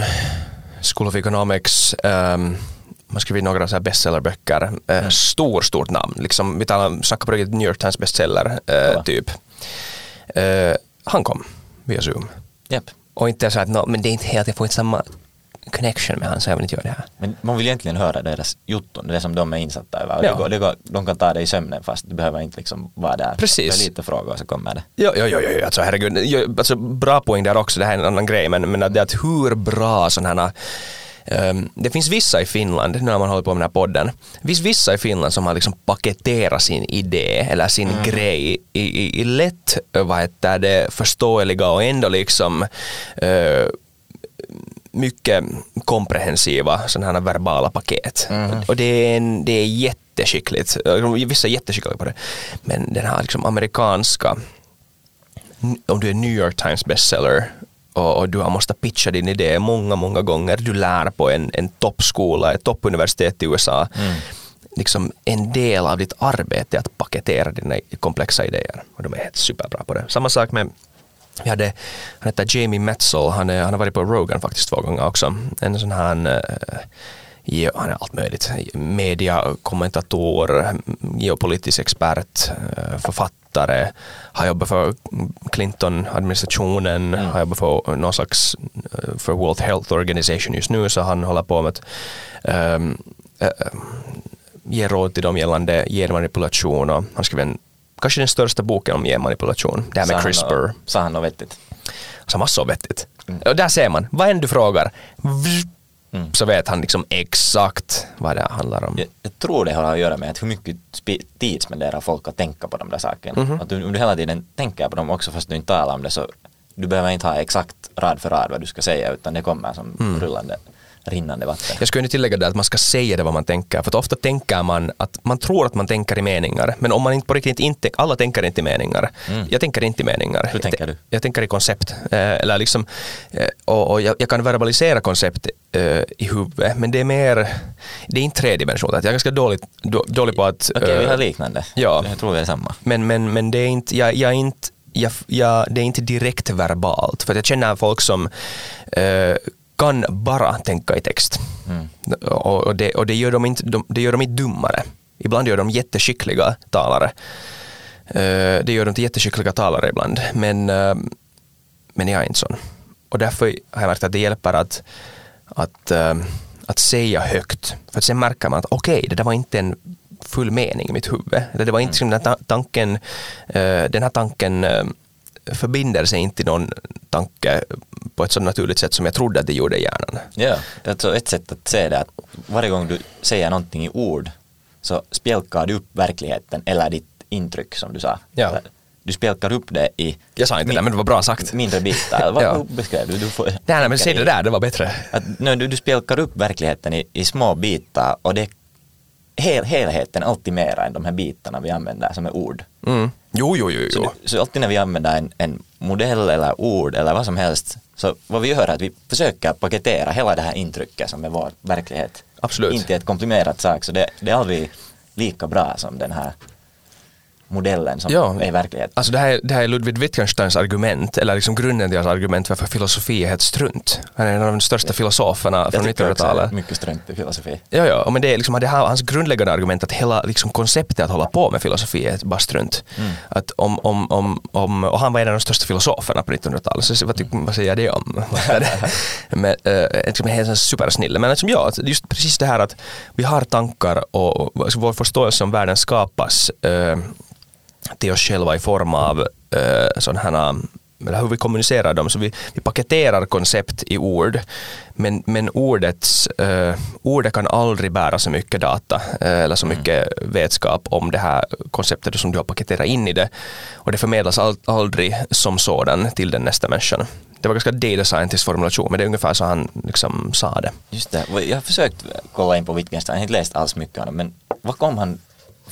[SPEAKER 2] School of Economics. Um, man skrivit några så här bestsellerböcker. Uh, Stor, stort namn. Liksom, vi talar snackar på riktigt New York Times bestseller, uh, typ. Eh, han kom via Zoom.
[SPEAKER 1] Japp.
[SPEAKER 2] Och inte så att, no, men det är inte helt, jag får inte samma connection med han så jag vill inte göra det här.
[SPEAKER 1] Men man vill egentligen höra deras jotton, det som de är insatta över.
[SPEAKER 2] Ja.
[SPEAKER 1] Det går, det går, de kan ta det i sömnen fast du behöver inte liksom vara där.
[SPEAKER 2] Precis.
[SPEAKER 1] Det är lite frågor och så kommer det.
[SPEAKER 2] Ja, ja, ja, ja alltså herregud. Jo, Alltså, bra poäng där också, det här är en annan grej, men, men att det är att hur bra sådana här det finns vissa i Finland, nu när man håller på med den här podden, det finns vissa i Finland som har liksom paketerat sin idé eller sin grej i, i, i lätt, eh, vad heter det, förståeliga och ändå liksom eh, mycket komprehensiva sådana här verbala paket. Och, och det, är en, det är jätteskickligt. Vissa är jätteskickliga på det. Men den här liksom amerikanska om du är New York Times bestseller och, och du har måste pitcha din idé många, många gånger, du lär på en, en toppskola, ett toppuniversitet i USA. liksom en del av ditt arbete att paketera dina komplexa idéer. Och de är helt superbra på det. Samma sak med vi hade, han heter Jamie Metzl, han, är, han har varit på Rogan faktiskt två gånger också. En sån här uh, Ja, han är allt möjligt. Mediakommentator, geopolitisk expert, eh, författare, har jobbat för Clinton-administrationen, mm. har jobbat för någon slags eh, för World Health Organization just nu, så han håller på med att um, uh, ge råd till dem gällande genmanipulation och han skrev en, kanske den största boken om genmanipulation, det här med CRISPR.
[SPEAKER 1] Sa han något vettigt?
[SPEAKER 2] Sa massor vettigt. Mm. Och där ser man, vad än du frågar, Mm. så vet han liksom exakt vad det handlar om.
[SPEAKER 1] Jag, jag, tror det har att göra med att hur mycket tid spenderar folk att tänka på de där sakerna. Mm -hmm. Att du, om du hela tiden tänker på dem också fast du inte talar om det så du behöver inte ha exakt rad för rad vad du ska säga utan det kommer som mm. rullande rinnande vatten.
[SPEAKER 2] Jag skulle tillägga det att man ska säga det vad man tänker, för att ofta tänker man att man tror att man tänker i meningar, men om man inte på riktigt inte, alla tänker inte i meningar. Mm. Jag tänker inte i meningar.
[SPEAKER 1] Hur tänker du?
[SPEAKER 2] Jag tänker i koncept. Eh, eller liksom, eh, och, och jag, jag, kan verbalisera koncept eh, i huvudet, men det är mer, det är inte tredimensionellt. Jag är ganska dålig, då, dålig på att...
[SPEAKER 1] Okej, okay, vi har liknande.
[SPEAKER 2] Ja.
[SPEAKER 1] Jag tror vi är samma.
[SPEAKER 2] Men, men, men det är inte, jag, jag är inte jag, jag, det är inte direkt verbalt, för jag känner folk som uh, kan bara tänka i text. Mm. Och, det, och det, gör de inte, de, det gör de inte dummare. Ibland gör de jätteskickliga talare. Uh, det gör de till jätteskickliga talare ibland. Men, uh, men jag är inte sån. Och därför har jag märkt att det hjälper att, att, uh, att säga högt. För att sen märker man att okej, okay, det där var inte en full mening i mitt huvud. Det var inte mm. den tanken, den här tanken förbinder sig inte till någon tanke på ett så naturligt sätt som jag trodde att det gjorde i hjärnan.
[SPEAKER 1] Ja, alltså ett sätt att se det att varje gång du säger någonting i ord så spjälkar du upp verkligheten eller ditt intryck som du sa.
[SPEAKER 2] Ja.
[SPEAKER 1] Du spjälkar upp det i
[SPEAKER 2] Jag sa inte det, men det var bra sagt.
[SPEAKER 1] Mindre bitar. Vad ja. beskrev du? du får, nej,
[SPEAKER 2] nej, men säg det där, det var bättre.
[SPEAKER 1] Att, nej, du, du spjälkar upp verkligheten i, i små bitar och det hel, helheten alltid mera än de här bitarna vi använder som är ord.
[SPEAKER 2] Mm. Jo, jo, jo. jo.
[SPEAKER 1] Så, så alltid när vi använder en, en modell eller ord eller vad som helst så vad vi gör är att vi försöker paketera hela det här intrycket som är vår verklighet.
[SPEAKER 2] Absolut.
[SPEAKER 1] Inte ett komprimerat sak så det, det är aldrig lika bra som den här modellen som ja, är verklighet.
[SPEAKER 2] Alltså det här, det här är Ludwig Wittgensteins argument, eller liksom grunden till hans argument varför filosofi är helt strunt. Han är en av de största filosoferna från 1900-talet.
[SPEAKER 1] mycket strunt i filosofi.
[SPEAKER 2] Ja, ja, men det är liksom det här, hans grundläggande argument att hela liksom konceptet att hålla på med filosofi är bara strunt. Mm. Att om, om, om, om, och han var en av de största filosoferna på 1900-talet, så vad, mm. vad säger jag det om? men, äh, liksom helt supersnille. Men liksom, ja, just precis det här att vi har tankar och, och alltså vår förståelse om världen skapas äh, till oss själva i form av uh, sådana här eller hur vi kommunicerar dem. Så vi, vi paketerar koncept i ord, men, men ordets, uh, ordet kan aldrig bära så mycket data uh, eller så mm. mycket mm. vetskap om det här konceptet som du har paketerat in i det. Och det förmedlas all, aldrig som sådan till den nästa människan. Det var ganska data scientist formulation, men det är ungefär så han liksom sa det.
[SPEAKER 1] Just det, jag har försökt kolla in på Wittgenstein, jag har inte läst alls mycket av det, men vad kom han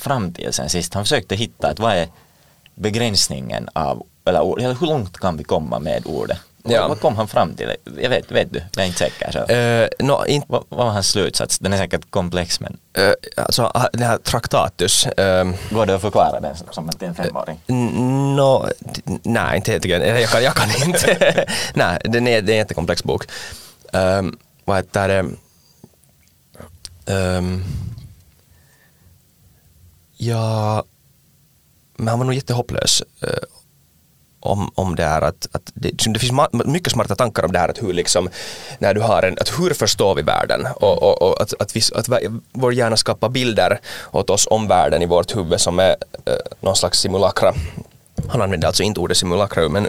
[SPEAKER 1] fram till sen sist. Han försökte hitta att vad är begränsningen av, eller hur långt kan vi komma med ordet? Ja. Vad kom han fram till? Jag vet, vet du? Jag är inte säker. Så.
[SPEAKER 2] Uh, no, in...
[SPEAKER 1] vad, vad var hans slutsats? Den är säkert komplex men...
[SPEAKER 2] Uh, alltså ah, den här traktatus. Uh,
[SPEAKER 1] Går det att förklara den som en femåring?
[SPEAKER 2] Uh, no, nej, inte helt jag kan, jag kan inte. nej, den är, det är en jättekomplex bok. Um, vad heter det? Um, Ja, men han var nog jättehopplös eh, om, om det är att, att det, det finns mycket smarta tankar om det här att hur liksom, när du har en, att hur förstår vi världen? Och, och, och att, att, vi, att vår hjärna skapar bilder åt oss om världen i vårt huvud som är eh, någon slags simulakra. Han använder alltså inte ordet simulakra men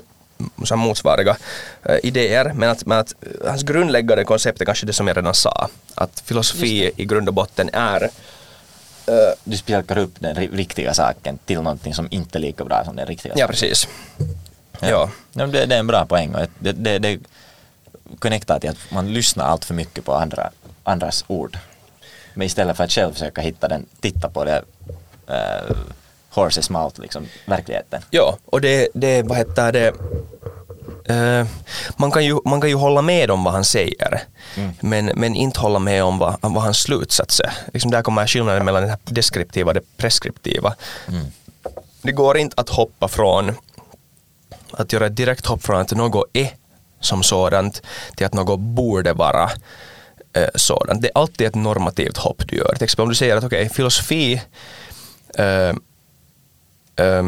[SPEAKER 2] som motsvariga eh, idéer. Men att, men att hans grundläggande koncept är kanske det som jag redan sa att filosofi i grund och botten är
[SPEAKER 1] du spjälkar upp den riktiga saken till någonting som inte är lika bra som den riktiga
[SPEAKER 2] Ja, precis.
[SPEAKER 1] Ja. ja. ja det, det, är en bra poäng och det, det, det connectar till att man lyssnar allt för mycket på andra, andras ord. Men istället för att själv försöka hitta den, titta på det uh, horses mouth, liksom, verkligheten.
[SPEAKER 2] Ja, och det, det vad heter det, eh, man, kan ju, man kan ju hålla med om vad han säger, men, men inte hålla med om vad, vad hans slutsats är. Liksom där kommer skillnaden mellan det deskriptiva och det preskriptiva. Det går inte att hoppa från att göra ett direkt hopp från att något är som sådant till att något borde vara eh, sådant. Det är alltid ett normativt hopp du gör. Till exempel om du säger att okej, okay, filosofi eh, eh,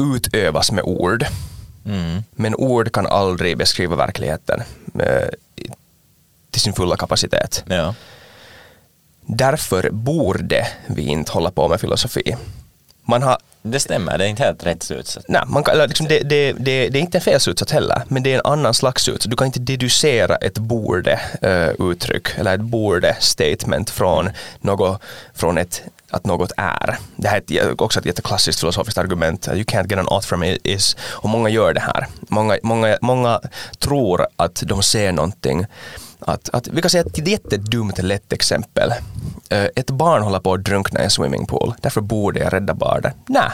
[SPEAKER 2] utövas med ord. Mm. Men ord kan aldrig beskriva verkligheten eh, till sin fulla kapacitet.
[SPEAKER 1] Ja.
[SPEAKER 2] Därför borde vi inte hålla på med filosofi. Man har
[SPEAKER 1] det stämmer, det är inte helt rätt slutsats.
[SPEAKER 2] Nej, man kan, liksom, det, det, det, det, är inte en fel slutsats heller, men det är en annan slags slutsats. Du kan inte deducera ett borde-uttryck uh, eller ett borde-statement från, något, från ett att något är. Det här är också ett jätteklassiskt filosofiskt argument. You can't get an ought from it is. Och många gör det här. Många, många, många tror att de ser någonting. Att, att, vi kan säga ett jättedumt lätt exempel. Eh, ett barn håller på att drunkna i en swimmingpool. Därför borde jag rädda barnet. Nej.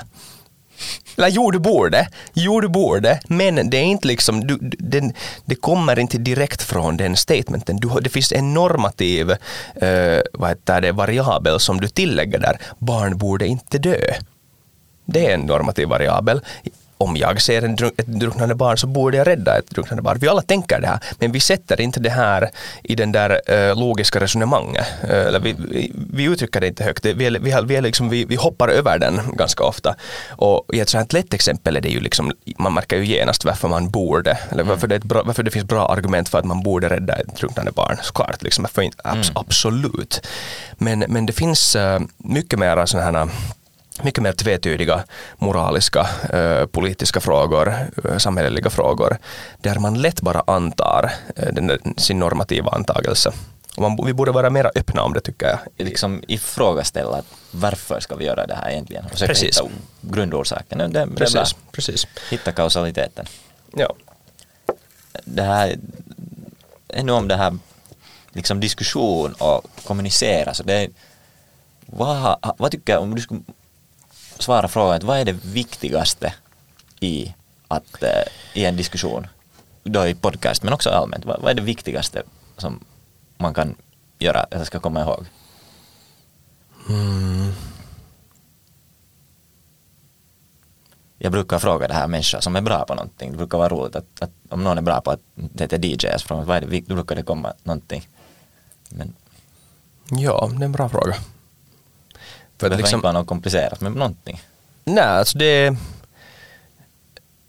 [SPEAKER 2] Eller jo, du borde. Jo, du borde. Men det är inte liksom, du, den, det kommer inte direkt från den statementen. Du, det finns en normativ uh, eh, vad heter det, variabel som du tillägger där. Barn borde inte dö. Det är en normativ variabel om jag ser en ett drunknande barn så borde jag rädda ett drunknande barn. Vi alla tänker det här, men vi sätter inte det här i den där uh, logiska resonemanget. Uh, vi, vi, vi, uttrycker det inte högt, vi, vi, vi, liksom, vi, vi hoppar över den ganska ofta. Och i ett sådant lätt exempel är det ju liksom, man märker ju genast varför man borde, eller mm. varför det, bra, varför det finns bra argument för att man borde rädda ett drunknande barn. Såklart, liksom, varför inte, abs, mm. absolut. Men, men det finns uh, mycket mer sådana här mycket mer tvetydiga moraliska, eh, politiska frågor, eh, samhälleliga frågor, där man lätt bara antar eh, den, sin normativa antagelse. Man, vi borde vara mer öppna om det tycker jag.
[SPEAKER 1] Liksom ifrågaställa varför ska vi göra det här egentligen? Och försöka precis. hitta grundorsaken. Det, det
[SPEAKER 2] precis, precis.
[SPEAKER 1] Hitta kausaliteten.
[SPEAKER 2] Ja.
[SPEAKER 1] Det här, ännu om det här liksom diskussion och kommunicera, så det vad, vad tycker jag om du skulle svara frågan, vad är det viktigaste i, att, eh, i en diskussion, då i podcast men också allmänt, vad, vad är det viktigaste som man kan göra, att jag ska komma ihåg? Mm. Jag brukar fråga det här människor som är bra på någonting. Det brukar vara roligt att, att om någon är bra på att det är DJ, så frågar vad är det, då brukar det komma någonting. Men...
[SPEAKER 2] Ja, det är en bra fråga.
[SPEAKER 1] För det liksom, inte vara något komplicerat med någonting.
[SPEAKER 2] Nej, alltså det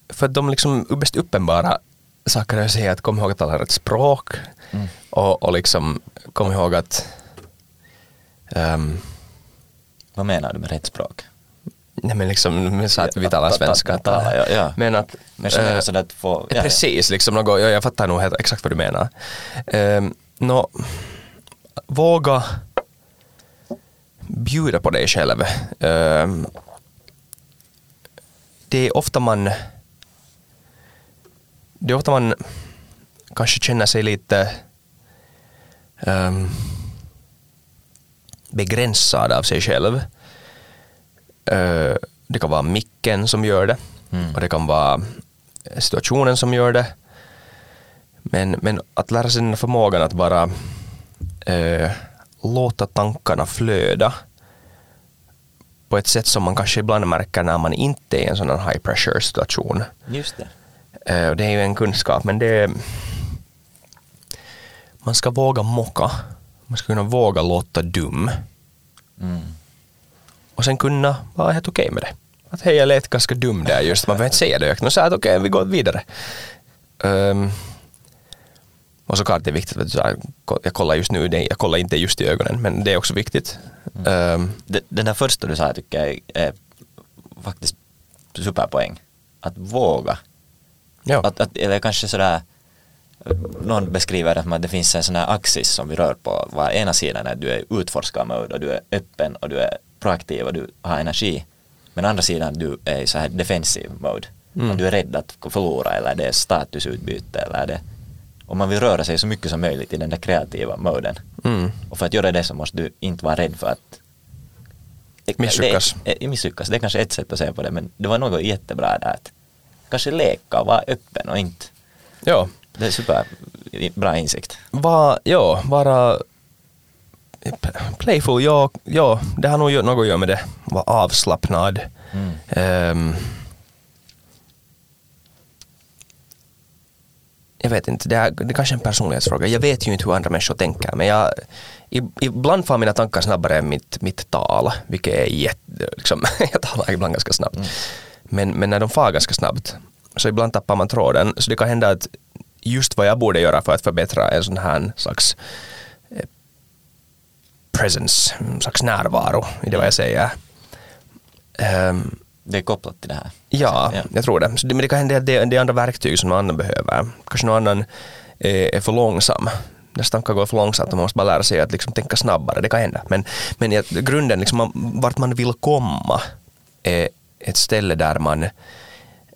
[SPEAKER 2] för att de liksom mest uppenbara saker jag säger att kom ihåg att tala rätt språk mm. och, och liksom kom ihåg att um,
[SPEAKER 1] Vad menar du med rätt språk?
[SPEAKER 2] Nej men liksom, så att vi talar svenska. Att,
[SPEAKER 1] ja, ja.
[SPEAKER 2] Men att...
[SPEAKER 1] Men äh, sådär att få,
[SPEAKER 2] ja, precis, liksom något, jag, jag fattar nog helt, exakt vad du menar. Um, no, våga bjuda på dig själv. Ehm, det är ofta man det är ofta man kanske känner sig lite um, begränsad av sig själv. Uh, det kan vara micken som gör det mm. och det kan vara situationen som gör det. Men, men att lära sig den förmågan att bara uh, låta tankarna flöda på ett sätt som man kanske ibland märker när man inte är i en sån high pressure situation.
[SPEAKER 1] Just det.
[SPEAKER 2] Uh, det är ju en kunskap, men det är, man ska våga mocka. Man ska kunna våga låta dum. Mm. Och sen kunna vara helt okej okay med det. Att hej, jag lät ganska dum där just. Man behöver inte säga det. Man säger att okej, okay, vi går vidare. Um, och såklart det är viktigt, att jag kollar just nu, jag kollar inte just i ögonen, men det är också viktigt. Mm. Um,
[SPEAKER 1] den där första du sa tycker jag är faktiskt superpoäng. Att våga. Ja. Att, att, eller kanske sådär, någon beskriver det som att det finns en sån här axis som vi rör på. Var ena sidan är att du är utforskarmode och du är öppen och du är proaktiv och du har energi. Men andra sidan du är i så här defensiv mode. Mm. du är rädd att förlora eller det är statusutbyte eller det och man vill röra sig så mycket som möjligt i den där kreativa moden. Mm. Och för att göra det så måste du inte vara rädd för att
[SPEAKER 2] misslyckas.
[SPEAKER 1] Det, misslyckas. Det är kanske ett sätt att säga på det men det var något jättebra där att kanske leka och vara öppen och inte.
[SPEAKER 2] Ja.
[SPEAKER 1] Det är superbra insikt.
[SPEAKER 2] Va, ja, vara playful, ja, ja, det har nog något att göra med det. Vara avslappnad.
[SPEAKER 1] Mm.
[SPEAKER 2] Ehm, jag vet inte, det är, det är kanske en personlighetsfråga. Jag vet ju inte hur andra människor tänker, men jag, ibland får mina tankar snabbare än mitt, mitt tal, vilket är jätte... Liksom, jag talar ibland ganska snabbt. Men, men när de far ganska snabbt, så ibland tappar man tråden. Så det kan hända att just vad jag borde göra för att förbättra en sån här slags eh, presence, en slags närvaro i det vad jag säger. Ehm,
[SPEAKER 1] Det är kopplat till det här.
[SPEAKER 2] Ja,
[SPEAKER 1] Ja.
[SPEAKER 2] jag tror det. Så det. Men det kan hända att det, det är andra verktyg som någon annan behöver. Kanske någon annan är, är för långsam. Dess tankar går för långsamt och man måste bara lära sig att liksom tänka snabbare. Det kan hända. Men, men jag, grunden, liksom, man, vart man vill komma är ett ställe där man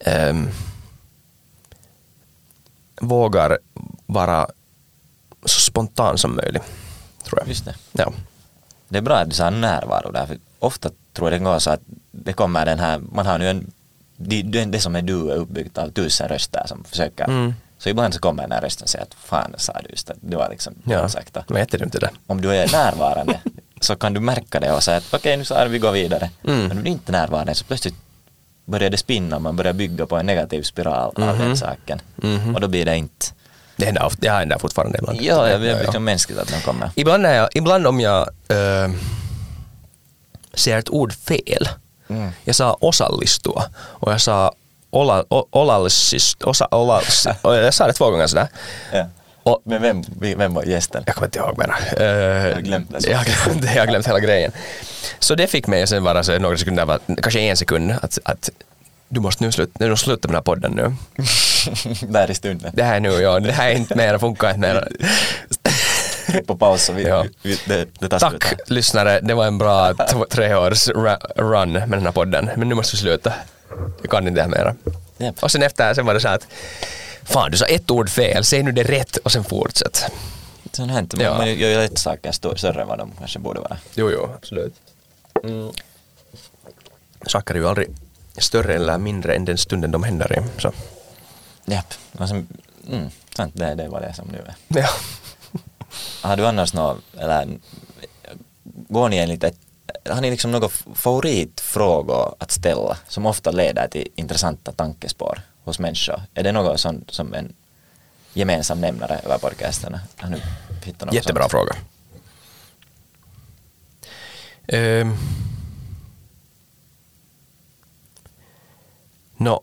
[SPEAKER 2] ehm, vågar vara så spontan som möjligt. Tror jag.
[SPEAKER 1] Just det.
[SPEAKER 2] Ja.
[SPEAKER 1] Det är bra att du sa närvaro där, för ofta tror jag det går så att det kommer den här, man har nu en, det, det det som är du är uppbyggt av tusen röster som försöker,
[SPEAKER 2] Mm.
[SPEAKER 1] så ibland så kommer den här rösten och säger att fan sa du just det, det var liksom
[SPEAKER 2] Ja,
[SPEAKER 1] sakta.
[SPEAKER 2] men jättedumt det.
[SPEAKER 1] Om du är närvarande så kan du märka det och säga att okej nu sa du vi går vidare.
[SPEAKER 2] Mm.
[SPEAKER 1] Men om du inte är närvarande så plötsligt börjar det spinna, man börjar bygga på en negativ spiral av
[SPEAKER 2] Mhm.
[SPEAKER 1] den saken.
[SPEAKER 2] Mhm.
[SPEAKER 1] Och då blir det inte,
[SPEAKER 2] Det händer, ofta, det händer fortfarande ibland.
[SPEAKER 1] ja, det är liksom mänskligt att de kommer.
[SPEAKER 2] Ibland, när jag, ibland om jag äh, säger ett ord fel.
[SPEAKER 1] Mm.
[SPEAKER 2] Jag sa osallistua och jag sa ola, o, olallisist, osa, olallis, jag sa det två gånger sådär. Och,
[SPEAKER 1] Men vem, vem var gästen?
[SPEAKER 2] jag kommer inte ihåg mera. Uh,
[SPEAKER 1] har glömt det
[SPEAKER 2] jag, har glömt, jag hela grejen. Så det fick mig sen bara så några sekunder, kanske en sekund, att, att du måste nu sluta, nu sluta med den här podden nu.
[SPEAKER 1] Där i stunden.
[SPEAKER 2] Det här är nu, ja, det här är inte mer, funkar inte mer.
[SPEAKER 1] På paus vi,
[SPEAKER 2] Ja.
[SPEAKER 1] vi, det, det tar
[SPEAKER 2] Tack
[SPEAKER 1] slut.
[SPEAKER 2] lyssnare, det var en bra treårs run med den här podden. Men nu måste vi sluta. Jag kan inte det här mera.
[SPEAKER 1] Japp.
[SPEAKER 2] Och sen efter sen var det så att Fan, du sa ett ord fel, säg nu det rätt och sen fortsätt.
[SPEAKER 1] Sånt hänt.
[SPEAKER 2] Ja.
[SPEAKER 1] Man gör ju lätt saker större än vad de kanske borde vara.
[SPEAKER 2] Jo, jo, absolut. Mm. Saker är ju aldrig större eller mindre än den stunden de händer i. Så.
[SPEAKER 1] Japp. Och sen, mm, sant, det, det var det som nu är.
[SPEAKER 2] Ja.
[SPEAKER 1] Har du annars något, eller går ni enligt ett, har ni liksom några favoritfrågor att ställa som ofta leder till intressanta tankespår hos människor? Är det något som, som en gemensam nämnare över podcasterna? Har ni hittat något
[SPEAKER 2] Jättebra
[SPEAKER 1] sånt?
[SPEAKER 2] fråga. Um. Nå,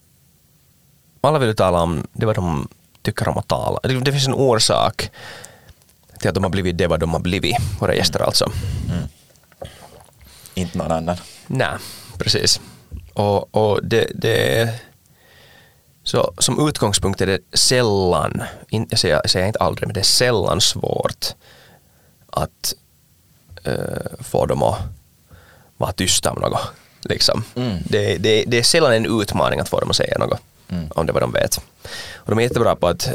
[SPEAKER 2] alla vill tala om det vad de tycker om att tala. Det finns en orsak till att de har blivit det vad de har blivit, våra gäster alltså.
[SPEAKER 1] Mm. Inte någon annan.
[SPEAKER 2] Nej, precis. Och, och det, det så som utgångspunkt är det sällan, in, jag, säger, jag säger inte aldrig, men det är sällan svårt att eh, få dem att vara tysta om något. Liksom.
[SPEAKER 1] Mm.
[SPEAKER 2] Det, det, det är sällan en utmaning att få dem att säga något
[SPEAKER 1] Mm.
[SPEAKER 2] om det vad de vet. Och de är jättebra på att,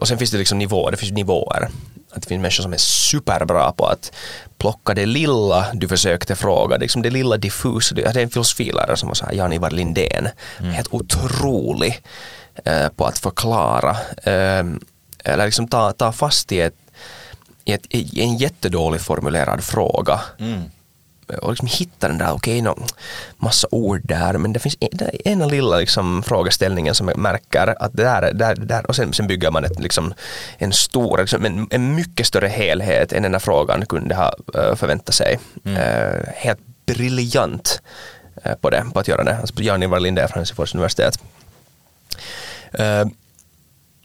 [SPEAKER 2] och sen finns det liksom nivåer, det finns nivåer. Att det finns människor som är superbra på att plocka det lilla du försökte fråga, liksom det lilla diffusa. Det det är en filosofilärare som var så här, Jan-Ivar Lindén, helt otrolig eh, på att förklara, eh, eller liksom ta, ta fast i, ett, i, ett, i en jättedåligt formulerad fråga
[SPEAKER 1] Mm.
[SPEAKER 2] Och liksom hitta den där, okej, okay, massa ord där, men det finns en, ena lilla liksom, frågeställningen som jag märker att det där, där, där och sen, sen bygger man ett, liksom, en stor, liksom, en, en mycket större helhet än den här frågan kunde ha uh, förväntat sig.
[SPEAKER 1] Mm.
[SPEAKER 2] Eh, helt briljant eh, på det, på att göra det. Alltså, Jan-Ivar Lindé från Helsingfors universitet. Eh,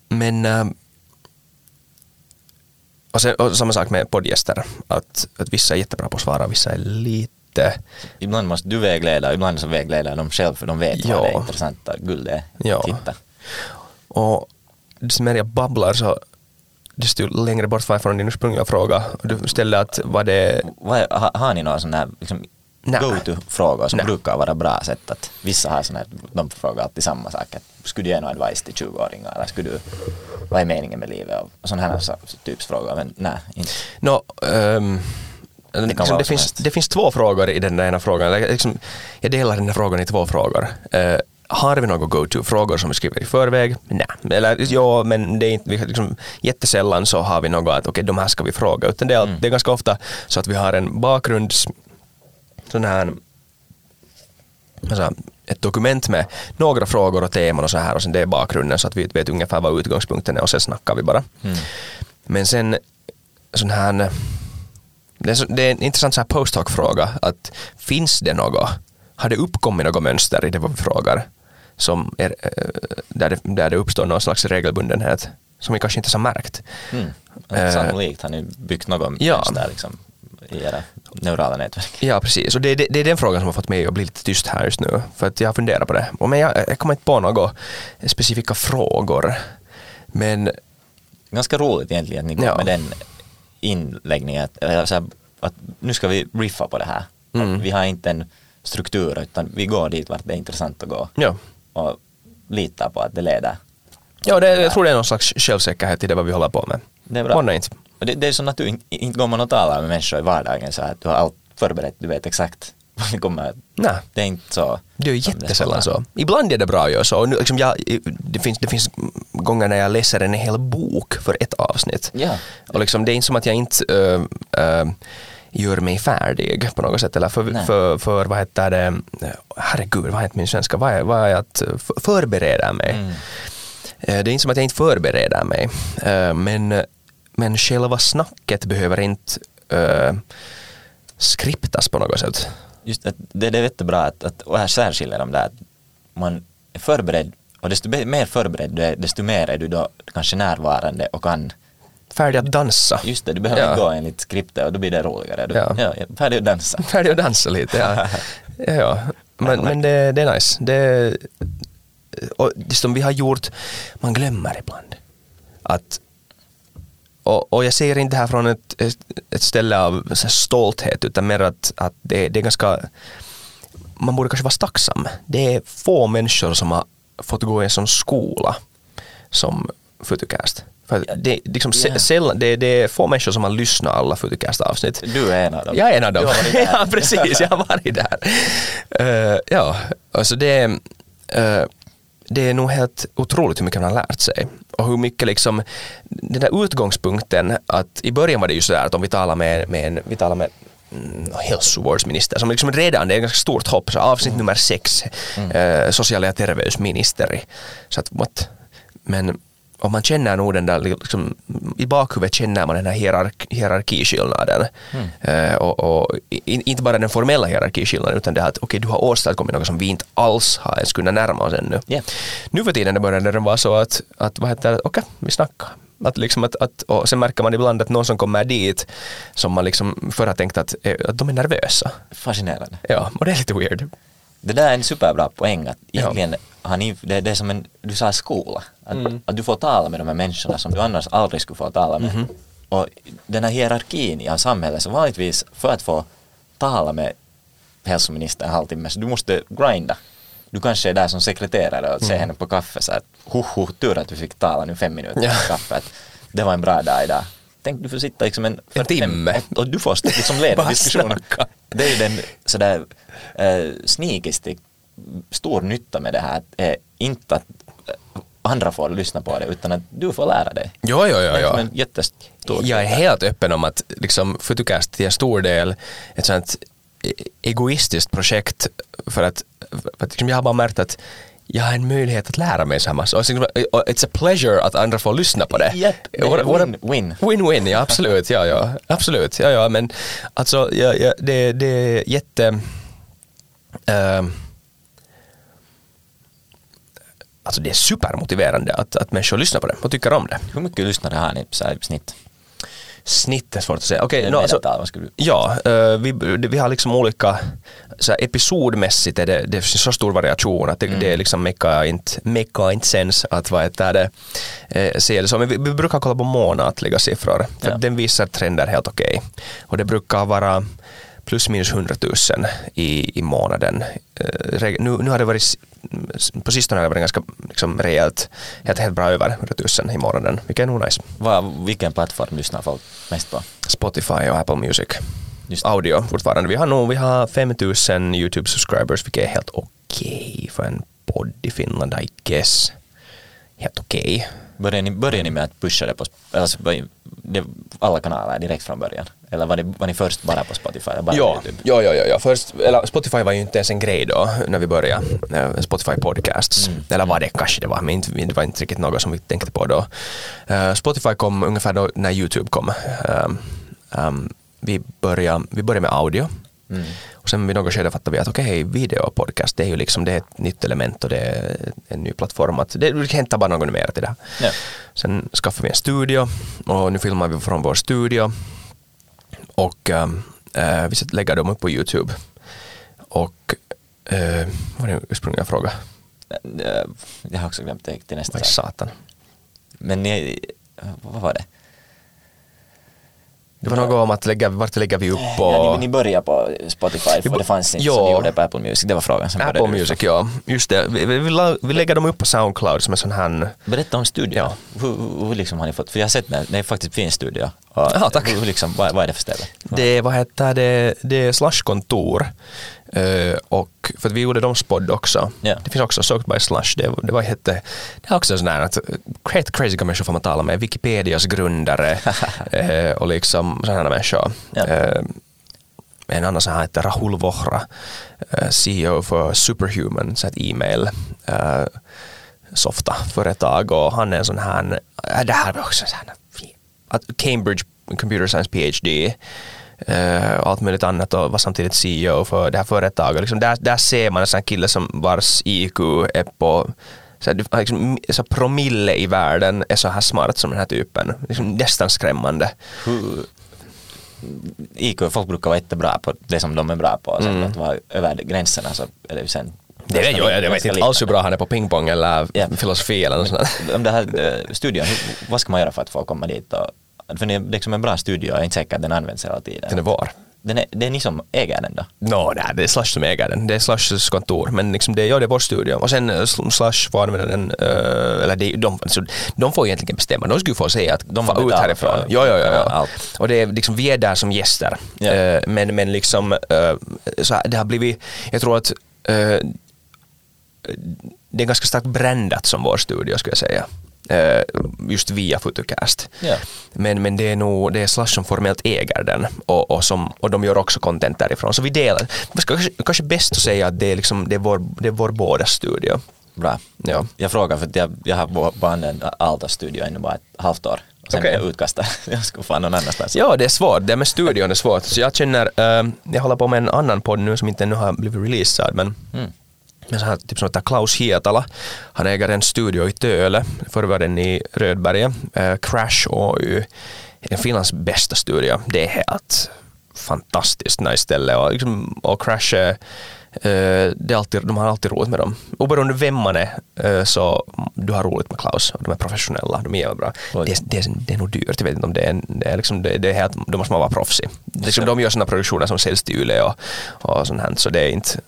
[SPEAKER 2] men eh, och, sen, och samma sak med poddgäster, att, att vissa är jättebra på att svara, vissa är lite
[SPEAKER 1] Ibland måste du vägleda, ibland så vägleder de själv för de vet
[SPEAKER 2] Ja.
[SPEAKER 1] vad det intressanta guld är.
[SPEAKER 2] Ja.
[SPEAKER 1] Titta.
[SPEAKER 2] Och desto mer jag babblar så desto längre bort var jag från din ursprungliga fråga. Du ställde att vad det
[SPEAKER 1] Vad är, har, har ni några sådana här liksom, go-to-frågor som
[SPEAKER 2] Nej.
[SPEAKER 1] brukar vara bra sätt att vissa har sådana här, de frågar alltid samma sak. Att, skulle du ge någon advice till 20-åringar eller skulle du, vad är meningen med livet och sådana här så- typs frågor. Men nej, inte.
[SPEAKER 2] Nå, ehm,
[SPEAKER 1] kan
[SPEAKER 2] liksom, det, finns, det finns två frågor i den där ena frågan. Liksom, jag delar den här frågan i två frågor. Eh, har vi några go-to-frågor som vi skriver i förväg? Nej, eller ja, men det är inte, liksom, jättesällan så har vi något att okej, okay, de här ska vi fråga, utan det är, mm. det är ganska ofta så att vi har en bakgrunds, sån här alltså, ett dokument med några frågor och teman och så här och sen det är bakgrunden så att vi vet ungefär vad utgångspunkten är och sen snackar vi bara. Mm. Men sen sån här det är, så, det är en intressant så här post-hoc-fråga att finns det något, har det uppkommit något mönster i det vi frågar som är, eh, där, det, där det uppstår någon slags regelbundenhet som vi kanske inte har märkt.
[SPEAKER 1] Mm. Uh, Sannolikt har ni byggt något ja. mönster liksom, i era neurala nätverk.
[SPEAKER 2] Ja, precis. Och det, det, det, är den frågan som har fått mig att bli lite tyst här just nu. För att jag har funderat på det. Och men jag, jag kommer inte på några specifika frågor. Men...
[SPEAKER 1] Ganska roligt egentligen att ni går ja. med den inläggningen. Att, att nu ska vi riffa på det här. Mm. Vi har inte en struktur utan vi går dit vart det är intressant att gå.
[SPEAKER 2] Ja.
[SPEAKER 1] Och litar på att det leder.
[SPEAKER 2] Ja, det, jag tror det är någon slags självsäkerhet i det vad vi håller på med.
[SPEAKER 1] Det är bra.
[SPEAKER 2] inte.
[SPEAKER 1] Det, det är som att du inte, inte går man och talar med människor i vardagen så att du har allt förberett, du vet exakt vad det kommer.
[SPEAKER 2] Nej.
[SPEAKER 1] Det är inte så.
[SPEAKER 2] Det är jättesällan så. Ibland är det bra att göra så. Och nu, liksom jag, det, finns, det finns gånger när jag läser en hel bok för ett avsnitt.
[SPEAKER 1] Ja.
[SPEAKER 2] Och liksom, det är inte som att jag inte uh, uh, gör mig färdig på något sätt. Eller för, för, för, vad heter det, herregud, vad heter min svenska, vad är, vad är att förbereda mig. Mm. Det är inte som att jag inte förbereder mig. Men men själva snacket behöver inte äh, skriptas på något sätt.
[SPEAKER 1] Just att det, det är jättebra att, att och här särskiljer de där att man är förberedd och desto mer förberedd du är desto mer är du då kanske närvarande och kan
[SPEAKER 2] Färdig att dansa.
[SPEAKER 1] Just det, du behöver ja. gå enligt skriptet och då blir det roligare. Du, ja. Ja, färdig att dansa.
[SPEAKER 2] Färdig att dansa lite, ja. ja, Men, men det, det är nice. Det, och det som vi har gjort, man glömmer ibland att och, och jag säger inte det här från ett, ett ställe av stolthet utan mer att, att det, det är ganska man borde kanske vara tacksam. Det är få människor som har fått gå i en sån skola som Futucast. För det, liksom, yeah. sällan, det, det är få människor som har lyssnat alla Futucast-avsnitt.
[SPEAKER 1] Du är en av dem.
[SPEAKER 2] Jag är en av dem. ja, precis. Jag har varit där. Uh, ja, alltså det, uh, det är nog helt otroligt hur mycket man har lärt sig. Och hur mycket liksom, den där utgångspunkten att i början var det ju sådär att om vi talar med, med, vi talar med mm, hälsovårdsminister som liksom redan, det är ett ganska stort hopp, så avsnitt mm. nummer sex, mm. eh, social och terveysministeri. Så att, what? Men och man känner nog den där, liksom, i bakhuvudet känner man den här hierark hierarkiskillnaden. Mm. Uh, och, och in, inte bara den formella hierarkiskillnaden utan det att okej, okay, du har åstadkommit något som vi inte alls har ens kunnat närma oss ännu. Yeah. Nu för tiden började det vara så att, att vad heter det, okej, okay, vi snackar. Att liksom att, att, och sen märker man ibland att någon som kommer dit som man liksom förr har tänkt att, eh, att de är nervösa.
[SPEAKER 1] Fascinerande.
[SPEAKER 2] Ja, och det är lite weird.
[SPEAKER 1] Det där är en superbra poäng att egentligen ja. Har ni, det, det är som en, du sa skola, att, mm. att du får tala med de här människorna som du annars aldrig skulle få tala med. Mm. Och den här hierarkin i samhället så vanligtvis för att få tala med hälsoministern en halvtimme så du måste grinda. Du kanske är där som sekreterare och säger mm. henne på kaffe så att ho, tur att vi fick tala nu fem minuter ja. på kaffe. Att det var en bra dag idag. Tänk du får sitta liksom en,
[SPEAKER 2] en timme
[SPEAKER 1] och, och, du får liksom leda diskussionen. Det är ju den sådär eh, sneakist stor nytta med det här är inte att eh, andra får lyssna på det utan att du får lära dig.
[SPEAKER 2] Jo, jo, jo. jo.
[SPEAKER 1] jättestor
[SPEAKER 2] Jag är helt öppen om att liksom Futucast till en stor del ett sånt e-, egoistiskt projekt för att, för att liksom jag har bara märkt att jag har en möjlighet att lära mig här massa. It's a pleasure att andra får lyssna på det.
[SPEAKER 1] Yep, win, win.
[SPEAKER 2] Win-win, ja absolut. Ja, ja, absolut. Ja, ja, men alltså ja, ja, det, det är jätte... Uh, alltså det är supermotiverande att, att människor lyssnar på det och tycker om det.
[SPEAKER 1] Hur mycket lyssnare har ni så här i snitt?
[SPEAKER 2] Snitt är svårt att säga. Okej, okay, no, alltså, ja, uh, vi, vi har liksom olika, så här, episodmässigt är det, det är så stor variation att det, mm. det är liksom meka inte, meka inte sens att vad heter det, eh, se det så. Men vi, vi, brukar kolla på månatliga siffror, för ja. den visar trender helt okej. Okay. Och det brukar vara plus minus 100 000 i, i månaden. Uh, nu, nu har det varit på sistone har det varit ganska liksom, rejält, helt, helt bra över 100 000 i månaden, vilket är nog nice.
[SPEAKER 1] Vad, vilken plattform lyssnar folk mest på?
[SPEAKER 2] Spotify och Apple Music. Just. Audio fortfarande. Vi har nog vi har 5000 YouTube subscribers, vilket är helt okej okay för en podd i Finland, I guess. Helt okej.
[SPEAKER 1] Började ni, började ni med att pusha det på alltså, det, alla kanaler direkt från början? Eller var, det, var ni först bara på Spotify? Bara på
[SPEAKER 2] Ja,
[SPEAKER 1] YouTube?
[SPEAKER 2] ja, ja, ja, ja. Först, eller Spotify var ju inte ens en grej då när vi började. eh, Spotify Podcasts. Eller var det kanske det var, men inte, det var inte riktigt något som vi tänkte på då. Eh, Spotify kom ungefär då när YouTube kom. Um, um, vi, började, vi började med audio. Och sen vid något skede fattade vi att okej, okay, podcast det är ju liksom det är ett nytt element och det är en ny plattform. Att det, vi hämtar bara något mer till det.
[SPEAKER 1] Ja.
[SPEAKER 2] Sen skaffade vi en studio och nu filmar vi från vår studio och äh, vi lägger dem upp på YouTube. Och äh, vad var den ursprungliga frågan?
[SPEAKER 1] Eh, Jag har också glömt det till nästa
[SPEAKER 2] i
[SPEAKER 1] sak.
[SPEAKER 2] satan?
[SPEAKER 1] Men ni, vad var det?
[SPEAKER 2] Det var något om att lägga, vart lägger vi upp
[SPEAKER 1] Ja,
[SPEAKER 2] och...
[SPEAKER 1] ni, ni började på Spotify för det fanns inte
[SPEAKER 2] Ja.
[SPEAKER 1] så ni gjorde på Apple Music. Det var frågan. Sen
[SPEAKER 2] Apple Music, ja. Just det. Vi, vi, vi, la- vi lägger dem upp på Soundcloud som en sån här...
[SPEAKER 1] Berätta om studion.
[SPEAKER 2] Ja.
[SPEAKER 1] Hur, hur, liksom har ni fått, för jag har sett det, det är faktiskt fin studio.
[SPEAKER 2] Ja, tack.
[SPEAKER 1] Hur, liksom, vad, vad är det för ställe?
[SPEAKER 2] Det, vad heter det, det är Slush-kontor. Eh, och för att vi gjorde dem spodd också.
[SPEAKER 1] Ja.
[SPEAKER 2] Det finns också Soaked by Slush. Det, det var hette, det är också sån här att helt crazy människor får man tala med. Wikipedias grundare eh, och liksom sådana människor.
[SPEAKER 1] Ja.
[SPEAKER 2] Eh, en annan som heter Rahul Vohra, eh, CEO för Superhuman, så ett e-mail softa företag och han är en sån här, det här var också så här, att Cambridge Computer Science PhD och allt möjligt annat och var samtidigt CEO för det här företaget. Liksom där, där ser man en sån kille som vars IQ är på så här, det- liksom, så promille i världen är så här smart som den här typen. Liksom, nästan skrämmande.
[SPEAKER 1] Hur, IQ, folk brukar vara jättebra på det som de är bra på. Sen
[SPEAKER 2] Mm.
[SPEAKER 1] att vara över gränserna så är det ju sen
[SPEAKER 2] Det vet jag, jag vet inte alls hur bra han är på pingpong eller
[SPEAKER 1] Ja.
[SPEAKER 2] filosofi eller något sånt.
[SPEAKER 1] Om det här eh, vad ska man göra för att få komma dit? Och, för det är liksom en bra studio, jag är inte säker att den används hela tiden.
[SPEAKER 2] Den är var.
[SPEAKER 1] Den är, det är ni som äger den då?
[SPEAKER 2] No, nej, det är Slash som äger den. Det är Slashs kontor. Men liksom det, ja, det är vår studio. Och sen eh, Slash får använda den, eh, eller det, de, alltså, de får egentligen bestämma. De skulle få säga att de
[SPEAKER 1] De
[SPEAKER 2] får ut härifrån. Ja, ja, ja. ja. Och det är liksom, vi är där som gäster.
[SPEAKER 1] Ja.
[SPEAKER 2] Eh, men, men liksom, eh, så här, det har blivit, jag tror att det är ganska starkt brandat som vår studio skulle jag säga. Eh, just via Futucast.
[SPEAKER 1] Ja.
[SPEAKER 2] Men, men det är nog det är Slash som formellt äger den och, och, som, och de gör också content därifrån. Så vi delar. Det ska kanske, kanske bäst att säga att det är, liksom, det är, vår, det är vår båda studio.
[SPEAKER 1] Bra.
[SPEAKER 2] Ja.
[SPEAKER 1] Jag frågar för att jag, jag har bara- använt Altas studio ännu bara ett halvt år. Och sen är jag utkastad. jag ska fan någon annanstans.
[SPEAKER 2] ja, det är svårt. Det med studion är svårt. Så jag känner, eh, jag håller på med en annan podd nu som inte ännu har blivit releasad men
[SPEAKER 1] Mm.
[SPEAKER 2] Men så här, typ som heter Klaus Hietala. Han äger en studio i Töle, förr var den i Rödberget. Eh, Crash OY. En Finlands bästa studio. Det är helt fantastiskt nice ställe och, liksom, och Crash eh, det är alltid, de har alltid roligt med dem. Oberoende vem man är eh, så du har roligt med Klaus de är professionella, de är jävligt bra. Det, är- det, det är nog dyrt, jag vet inte om det är, det är, liksom, det, det är helt, då måste man vara proffsig. Liksom, de gör sådana produktioner som säljs till Yle och, och sånt här, så det är inte,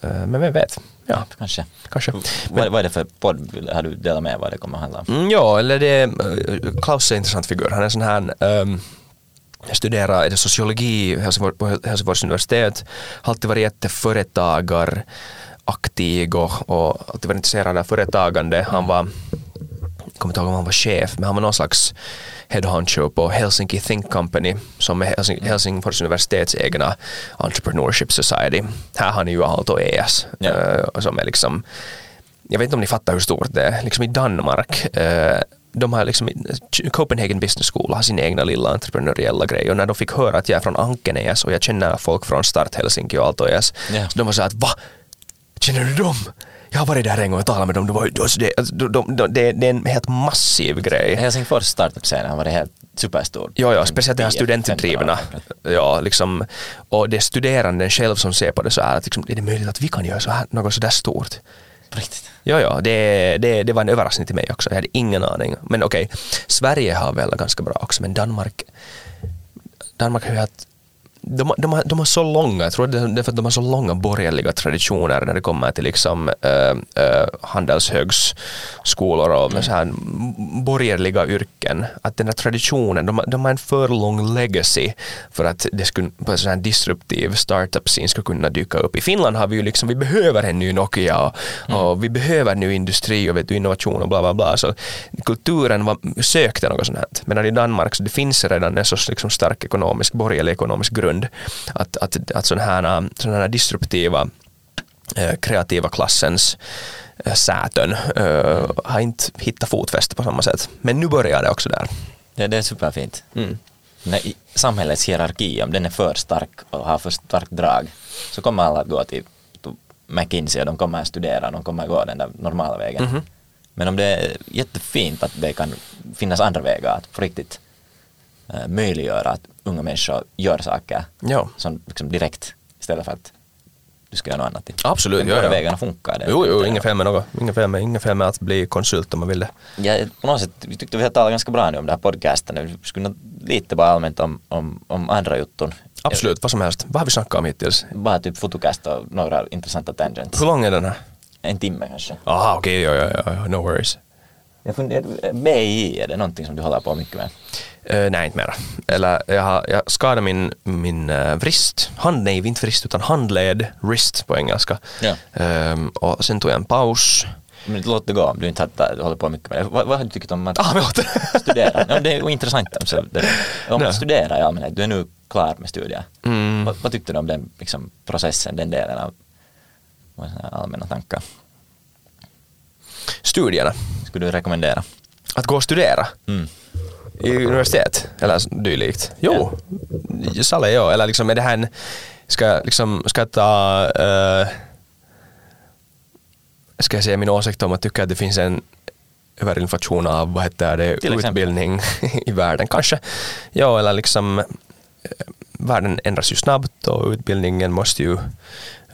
[SPEAKER 2] eh, men vem vet. Ja,
[SPEAKER 1] Kanske.
[SPEAKER 2] kanske.
[SPEAKER 1] Vad, vad är det för podd? Har du delat med vad det kommer att handla om?
[SPEAKER 2] Mm, ja, eller det är, eh, Klaus är en intressant figur. Han är sån här um, studerar är det sociologi Helsingfors, på Helsingfors universitet. Har alltid varit jätteföretagar aktiv och, och alltid varit intresserad av företagande. Han var, kommer inte ihåg om han var chef, men han var någon slags head honcho på Helsinki Think Company som är Helsing, Helsingfors universitets egna entrepreneurship society. Här har ni ju Aalto ES eh, som är liksom jag vet inte om ni fattar hur stort det är. Liksom i Danmark, eh, de har liksom, Copenhagen Business School har sin egna lilla entreprenöriella grej och när de fick höra att jag är från Ankenes och jag känner folk från Start Helsinki och Aalto ES,
[SPEAKER 1] Ja.
[SPEAKER 2] så de var så att va? Känner du dem? Jag har varit där en gång och talat med dem. Det, var, det, de, de, de, är en helt massiv grej.
[SPEAKER 1] Helsingfors startup-scenen har varit helt superstor.
[SPEAKER 2] Ja, ja, speciellt den här
[SPEAKER 1] 10-15
[SPEAKER 2] studentdrivna. Ja, liksom, och det är studeranden själv som ser på det så här att liksom, är det möjligt att vi kan göra så här, något så där stort?
[SPEAKER 1] Riktigt.
[SPEAKER 2] Ja, ja, det, det, det var en överraskning till mig också. Jag hade ingen aning. Men okej, Sverige har väl ganska bra också, men Danmark, Danmark har ju haft de, de, de har så långa, jag tror det är för att de har så långa borgerliga traditioner när det kommer till liksom äh, äh, handelshögskolor och med så här borgerliga yrken. Att den här traditionen, de, de har en för lång legacy för att det skulle, på en sån här disruptiv startup-scene ska kunna dyka upp. I Finland har vi ju liksom, vi behöver en ny Nokia och, och vi behöver ny industri och vet du, innovation och bla bla bla. Så kulturen var, sökte något sånt här. Medan i Danmark så det finns redan en sorts liksom stark ekonomisk, borgerlig ekonomisk grund att, att, att sådana här, såna här disruptiva eh, kreativa klassens eh, säten eh, har inte hittat fotfäste på samma sätt. Men nu börjar det också där.
[SPEAKER 1] Det, det är superfint.
[SPEAKER 2] Mm.
[SPEAKER 1] När samhällets hierarki, om den är för stark och har för starkt drag, så kommer alla att gå till McKinsey och de kommer att studera, de kommer att gå den där normala vägen.
[SPEAKER 2] Mhm.
[SPEAKER 1] Men om det är jättefint att det kan finnas andra vägar att på riktigt möjliggöra att unga människor gör saker
[SPEAKER 2] Ja.
[SPEAKER 1] som liksom direkt istället för att du ska göra något annat.
[SPEAKER 2] Absolut,
[SPEAKER 1] Men
[SPEAKER 2] ja,
[SPEAKER 1] båda
[SPEAKER 2] ja.
[SPEAKER 1] vägarna funkar. Det,
[SPEAKER 2] Jo, jo, inget fel med något. Inget fel med, inget fel med att bli konsult om man vill det.
[SPEAKER 1] Ja, på något sätt, vi tyckte vi har talat ganska bra nu om det här podcasten. Vi skulle lite bara allmänt om, om, om andra jutton.
[SPEAKER 2] Absolut, vad som helst. Vad har vi snackat om hittills?
[SPEAKER 1] Bara typ fotocast och några intressanta tangents.
[SPEAKER 2] Hur lång är den här?
[SPEAKER 1] En timme kanske.
[SPEAKER 2] Aha, okej, ja, ja, ja, no worries.
[SPEAKER 1] Jag funderar, BI, är det någonting som du håller på mycket med?
[SPEAKER 2] Uh, nej, inte mera. Eller jag, har, jag skadade min, min uh, vrist. Hand, nej, inte vrist utan handled, wrist på engelska.
[SPEAKER 1] Ja.
[SPEAKER 2] Ehm, och sen tog jag en paus.
[SPEAKER 1] Men låt det gå om du inte har, du håller på mycket med det. Vad, vad har du tyckt om att
[SPEAKER 2] Ah,
[SPEAKER 1] studera? Ja, det är intressant. Det, om
[SPEAKER 2] Nej.
[SPEAKER 1] att studera i allmänhet, du är nu klar med studier.
[SPEAKER 2] Mm.
[SPEAKER 1] Vad, vad tyckte du om den liksom, processen, den delen av allmänna tankar?
[SPEAKER 2] Studierna.
[SPEAKER 1] Skulle du rekommendera?
[SPEAKER 2] Att gå och studera
[SPEAKER 1] Mm.
[SPEAKER 2] i universitet eller dylikt. Jo, ja. Salle, ja. Eller liksom är det här en, ska, liksom, ska ta, uh, ska jag säga min åsikt om att tycka att det finns en överinflation av vad heter det, utbildning i världen kanske. Ja, eller liksom eh, världen ändras ju snabbt och utbildningen måste ju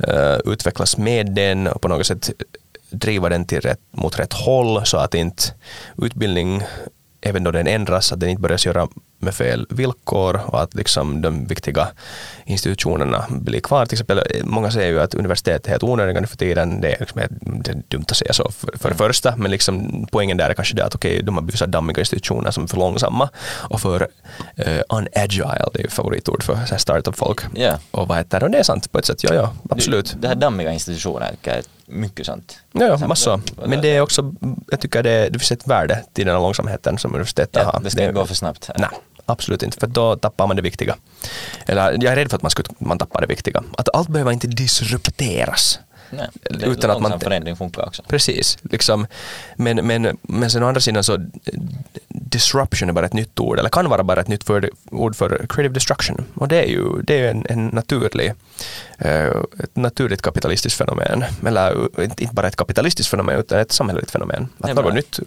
[SPEAKER 2] eh, utvecklas med den och på något sätt driva den till rätt, mot rätt håll så att inte utbildning, även då den ändras, att den inte börjar göra med fel villkor och att liksom de viktiga institutionerna blir kvar. Till exempel, många säger ju att universitet är helt onödiga nu för tiden. Det är, liksom, det är dumt att säga så för, för det första, men liksom, poängen där är kanske det att okej, de har så här dammiga institutioner som är för långsamma och för uh, unagile, det är ju favoritord för startup-folk.
[SPEAKER 1] Ja.
[SPEAKER 2] Och vad heter det? Och det är sant på ett sätt, ja, ja, absolut.
[SPEAKER 1] Det, det här dammiga institutioner, mycket sant.
[SPEAKER 2] Ja, ja,
[SPEAKER 1] Samt-
[SPEAKER 2] massor. Men det är också, jag tycker det, det finns ett värde till den här långsamheten som universitetet
[SPEAKER 1] Ja,
[SPEAKER 2] har.
[SPEAKER 1] det ska inte gå för snabbt.
[SPEAKER 2] Nej, absolut inte, för då tappar man det viktiga. Eller jag är rädd för att man, skulle, man tappar det viktiga. Att allt behöver inte disrupteras.
[SPEAKER 1] Nej, det,
[SPEAKER 2] Utan att man-
[SPEAKER 1] förändring funkar också.
[SPEAKER 2] Precis, liksom. men, men, men sen å andra sidan så disruption är bara ett nytt ord, eller kan vara bara ett nytt för, ord för creative destruction. Och det är ju det är en, en naturlig, eh, ett naturligt kapitalistiskt fenomen. Eller eh, inte bara ett kapitalistiskt fenomen utan ett samhälleligt fenomen. Att något nytt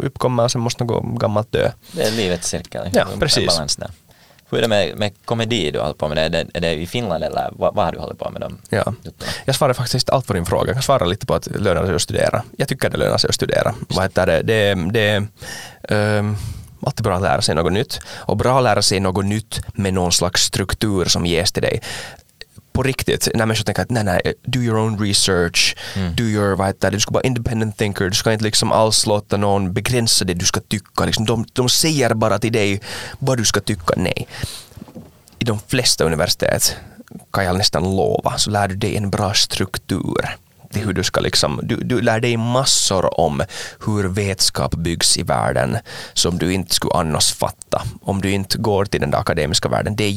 [SPEAKER 2] uppkommer och sen måste något gammalt dö.
[SPEAKER 1] Det är livets cirkel.
[SPEAKER 2] Ja, precis.
[SPEAKER 1] Hur är det med, med komedi du håller på med? Är det, är det i Finland eller vad, vad har du hållit på med dem?
[SPEAKER 2] Ja. Jag svarar faktiskt allt på din fråga. Jag kan svara lite på att det lönar sig att studera. Jag tycker det lönar sig att studera. Vad heter det? Det, det är um, alltid bra att lära sig något nytt. Och bra att lära sig något nytt med någon slags struktur som ges till dig. På riktigt, när människor tänker att nej, nej, do your own research,
[SPEAKER 1] Mm.
[SPEAKER 2] do your, vad heter det, du ska vara independent thinker, du ska inte liksom alls låta någon begränsa det du ska tycka. Liksom, de, de säger bara till dig vad du ska tycka. Nej i de flesta universitet kan jag nästan lova så lär du dig en bra struktur till hur du ska liksom, du, du lär dig massor om hur vetskap byggs i världen som du inte skulle annars fatta om du inte går till den där akademiska världen. Det är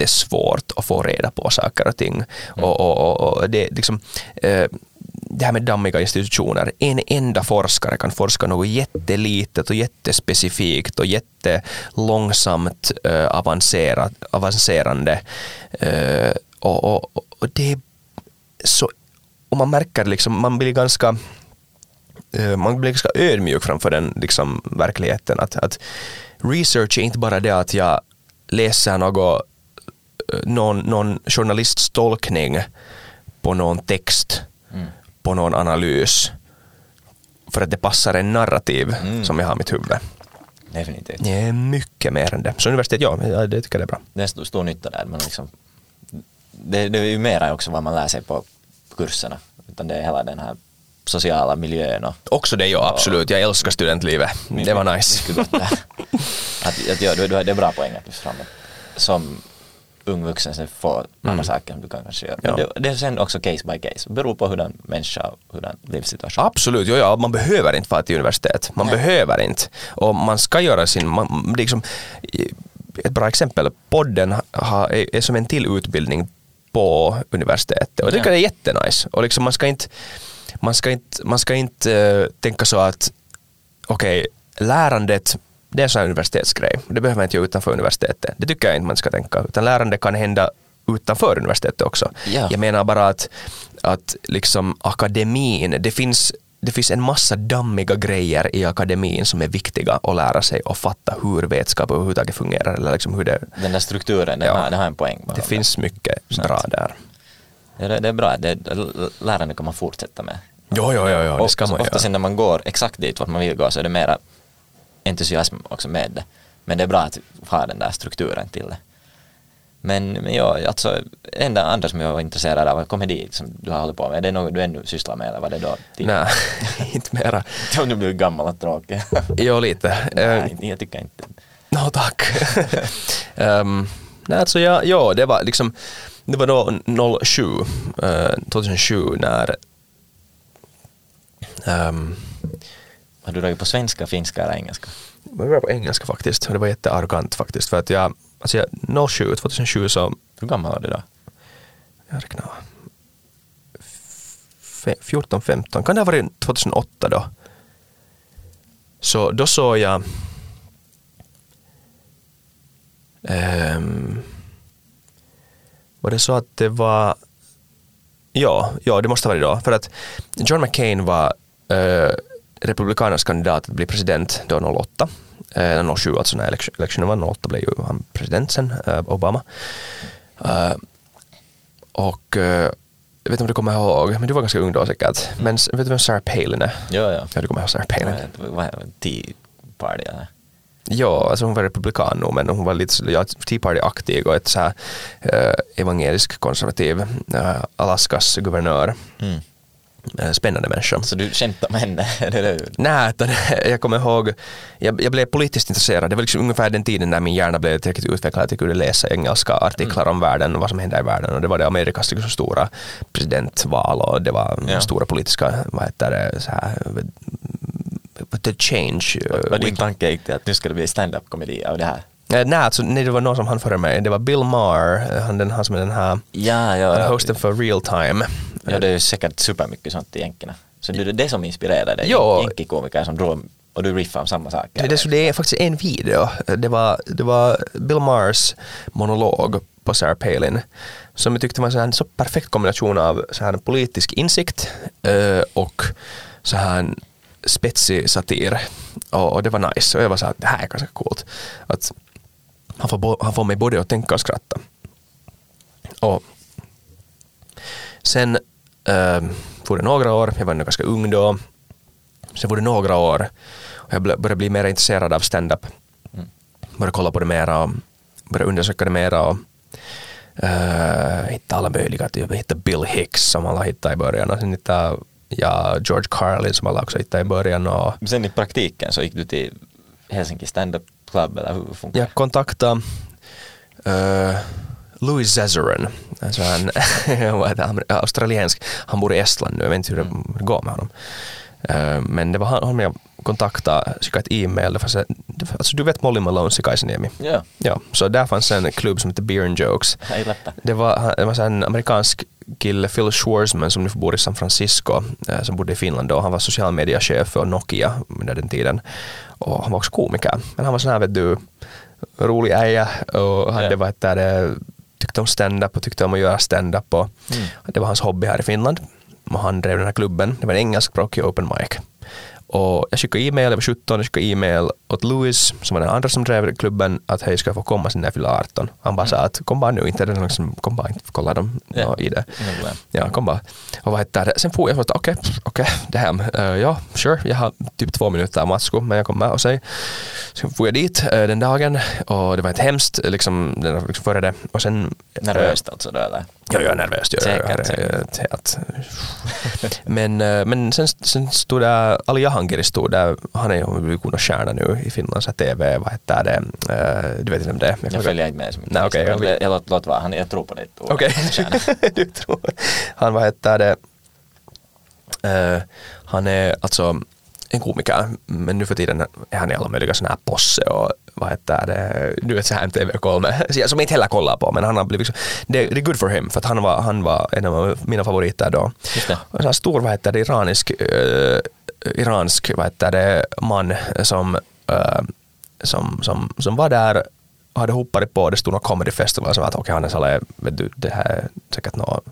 [SPEAKER 2] jättesvårt att få reda på saker och ting. Och, och, och, och det, liksom, eh, det här med dammiga institutioner. En enda forskare kan forska något jättelitet och jättespecifikt och jättelångsamt äh, avancerat, avancerande. Äh, och, och, och det är så... Och man märker liksom, man blir ganska eh, man blir ganska ödmjuk framför den liksom, verkligheten. Att, att research är inte bara det att jag läser något, eh, någon, någon journalists tolkning på någon text,
[SPEAKER 1] Mm.
[SPEAKER 2] på någon analys, för att det passar en narrativ
[SPEAKER 1] Mm.
[SPEAKER 2] som jag har i mitt huvud.
[SPEAKER 1] Definitivt.
[SPEAKER 2] Det är mycket mer än det. Så universitet, ja, ja, det tycker jag det är bra.
[SPEAKER 1] Det är stor, stor nytta där, men liksom, det, det är ju mera också vad man lär sig på kurserna, utan det är hela den här sociala miljön och
[SPEAKER 2] Också det, ja absolut. Jag älskar studentlivet. Det var nice.
[SPEAKER 1] att, att, ja, du, du, det är bra poäng att lyfta fram. Som ung vuxen sen får andra saker som du kan kanske göra.
[SPEAKER 2] Mm. Ja.
[SPEAKER 1] det, det är sen också case by case, beror på hurdan människa och hurdan livssituation.
[SPEAKER 2] Absolut, jo, ja, man behöver inte fara till universitet. Man behöver inte. Och man ska göra sin... Man, liksom, ett bra exempel, podden har, är, som en till utbildning på universitetet. Och det tycker jag är jättenice. Och liksom man ska inte, man ska inte, man ska inte eh, tänka så att okej, lärandet det är en sån här universitetsgrej. Det behöver man inte göra utanför universitetet. Det tycker jag inte man ska tänka. Utan lärande kan hända utanför universitetet också.
[SPEAKER 1] Ja.
[SPEAKER 2] Jag menar bara att, att liksom akademin, det finns, det finns en massa dammiga grejer i akademin som är viktiga att lära sig och fatta hur vetskap överhuvudtaget fungerar. Eller liksom hur det,
[SPEAKER 1] Den där strukturen, den,
[SPEAKER 2] Ja.
[SPEAKER 1] har, den har en poäng.
[SPEAKER 2] det finns mycket
[SPEAKER 1] Sant.
[SPEAKER 2] bra där.
[SPEAKER 1] Ja, det, det är bra, det, lärande kan man fortsätta med.
[SPEAKER 2] Jo, jo, jo, jo det ska man göra.
[SPEAKER 1] sen när man går exakt dit vart man vill gå så är det mera entusiasm också med det. Men det är bra att ha den där strukturen till det. Men, men ja, alltså det enda andra som jag var intresserad av var komedi som du har hållit på med. Är det något du ännu sysslar med eller var det då?
[SPEAKER 2] Nej, inte mera.
[SPEAKER 1] Om du blir gammal och tråkig.
[SPEAKER 2] Jo, lite. Eh,
[SPEAKER 1] Nej, jag tycker inte.
[SPEAKER 2] Nå tack. um, nej, alltså ja, ja, det var liksom, det var då 07, eh, 2007 när um,
[SPEAKER 1] Har du dragit på svenska, finska eller engelska?
[SPEAKER 2] det var på engelska faktiskt och det var jättearrogant faktiskt för att jag, alltså jag, 07, 2007 så,
[SPEAKER 1] Hur gammal var du då?
[SPEAKER 2] jag räknar, fe- 14, 15, kan det ha varit 2008 då? Så då såg jag ehm, var det så att det var ja, ja det måste ha varit då för att John McCain var eh, republikanernas kandidat att bli president då 08 eh, 07 alltså när electionen var 08 blev ju han president sen, eh, Obama Eh, och eh, jag vet inte om du kommer ihåg, men du var ganska ung då säkert. Men vet du vem Sarah Palin är?
[SPEAKER 1] Ja, ja.
[SPEAKER 2] Ja, du kommer ihåg Sarah Palin.
[SPEAKER 1] Vad? Tea party eller?
[SPEAKER 2] Ja, alltså hon var republikan nog, men hon var lite ja, Tea Party-aktig och ett så här eh, evangelisk konservativ eh, Alaskas guvernör.
[SPEAKER 1] Mm.
[SPEAKER 2] Eh, spännande människa.
[SPEAKER 1] Så du skämtar med henne? Det det?
[SPEAKER 2] Nej, utan jag kommer ihåg, jag, jag blev politiskt intresserad. Det var liksom ungefär den tiden när min hjärna blev tillräckligt utvecklad att jag kunde läsa engelska artiklar om världen och vad som hände i världen. Och det var det Amerikas liksom stora presidentval och det var
[SPEAKER 1] Ja.
[SPEAKER 2] stora politiska, vad heter det, så här, the change.
[SPEAKER 1] Var din tanke gick till att nu ska det bli stand-up komedi av det här?
[SPEAKER 2] Eh, Nej, alltså, nej, det var någon som han före mig. Det var Bill Maher, eh, han, den, han som är den här
[SPEAKER 1] Ja, ja.
[SPEAKER 2] hosten för Real Time.
[SPEAKER 1] Ja, det är ju säkert supermycket sånt i jänkerna. Så det är det som inspirerade dig?
[SPEAKER 2] Ja.
[SPEAKER 1] Jänkikomiker som drog och du riffade om samma sak?
[SPEAKER 2] Det, det, så det är faktiskt en video. Det var, det var Bill Maher's monolog på Sarah Palin som jag tyckte var en sån här, så perfekt kombination av så här politisk insikt eh, och så här spetsig satir. Och, det var nice. Och jag var så här, det här är ganska coolt. Att han, får, han får mig både att tänka och skratta. Och sen eh, får det några år, jag var ändå ganska ung då. Sen var det några år och jag började bli mer intresserad av stand-up. Började kolla på det mera och började undersöka det mera och uh, hitta alla möjliga. Typ. Jag hittade Bill Hicks som alla hittade i början och sen hittade jag George Carlin som alla också hittade i början och
[SPEAKER 1] Men Sen i praktiken så gick du till Helsinki stand-up club eller hur funkar
[SPEAKER 2] jag kontaktade uh, Louis Zezeran, alltså han, han, australiensk, han bor i Estland nu, jag vet inte hur det går med honom. Eh, men det var honom jag kontaktade, skickade ett e-mail, alltså du vet Molly Malones i Kaisaniemi?
[SPEAKER 1] Ja,
[SPEAKER 2] Ja, så där fanns en klubb som heter Beer and Jokes. Det var, det var en amerikansk kille, Phil Schwarzman, som nu bor i San Francisco, eh, som bodde i Finland då. Han var social media-chef för Nokia under den tiden. Och han var också komiker. Men han var sån här, vet du, rolig äja och hade, vad heter det, tyckte om stand-up och tyckte om att göra stand-up. Och
[SPEAKER 1] Mm.
[SPEAKER 2] Det var hans hobby här i Finland. Och han drev den här klubben. Det var en engelskspråkig open mic. Och jag skickade e-mail, jag var 17, jag skickade e-mail åt Louis, som var den andra som drev klubben, att hej, ska jag få komma sen när jag fyller 18? Han bara sa att kom bara nu, inte det liksom, kom bara inte, kolla dem
[SPEAKER 1] Ja.
[SPEAKER 2] ja. i det.
[SPEAKER 1] Problem.
[SPEAKER 2] Ja, kom bara. Och vad heter det? Sen får jag och okej, okej, det här, eh, ja, sure, jag har typ två minuter matsko, men jag kommer och säger. Sen får jag dit eh, den dagen och det var ett hemskt, liksom, det var liksom före det. Och sen...
[SPEAKER 1] Nervöst alltså då eller?
[SPEAKER 2] Ja, jag är nervös. Jag, jag,
[SPEAKER 1] Säkert,
[SPEAKER 2] jag, jag, helt. men, eh, men sen, sen stod där, Ali Jahangiri stod där, han är ju en stjärna nu i Finland, så TV, vad heter det, Eh, du vet inte om det är.
[SPEAKER 1] Jag följer inte med så mycket.
[SPEAKER 2] Nej, okej,
[SPEAKER 1] jag,
[SPEAKER 2] jag-
[SPEAKER 1] jag, låt, låt vara, Han- jag tror på ord.
[SPEAKER 2] Okej,
[SPEAKER 1] Stjärna.
[SPEAKER 2] du tror. Han vad heter det, Eh, han är alltså en komiker, men nu för tiden är han i alla möjliga sådana här posse och vad heter det, du vet så här TV-kolme, som jag inte heller kollar på, men han har blivit, så- det, det är good for him, för att han var, han var en av mina favoriter då.
[SPEAKER 1] Just det.
[SPEAKER 2] En sån här stor, vad heter det, iranisk, uh, iransk, vad heter det, man som, eh, som, som, som var där hade hoppat på, det stod någon comedy festival, var att okej, Hannes Halle, vet du, det här är säkert något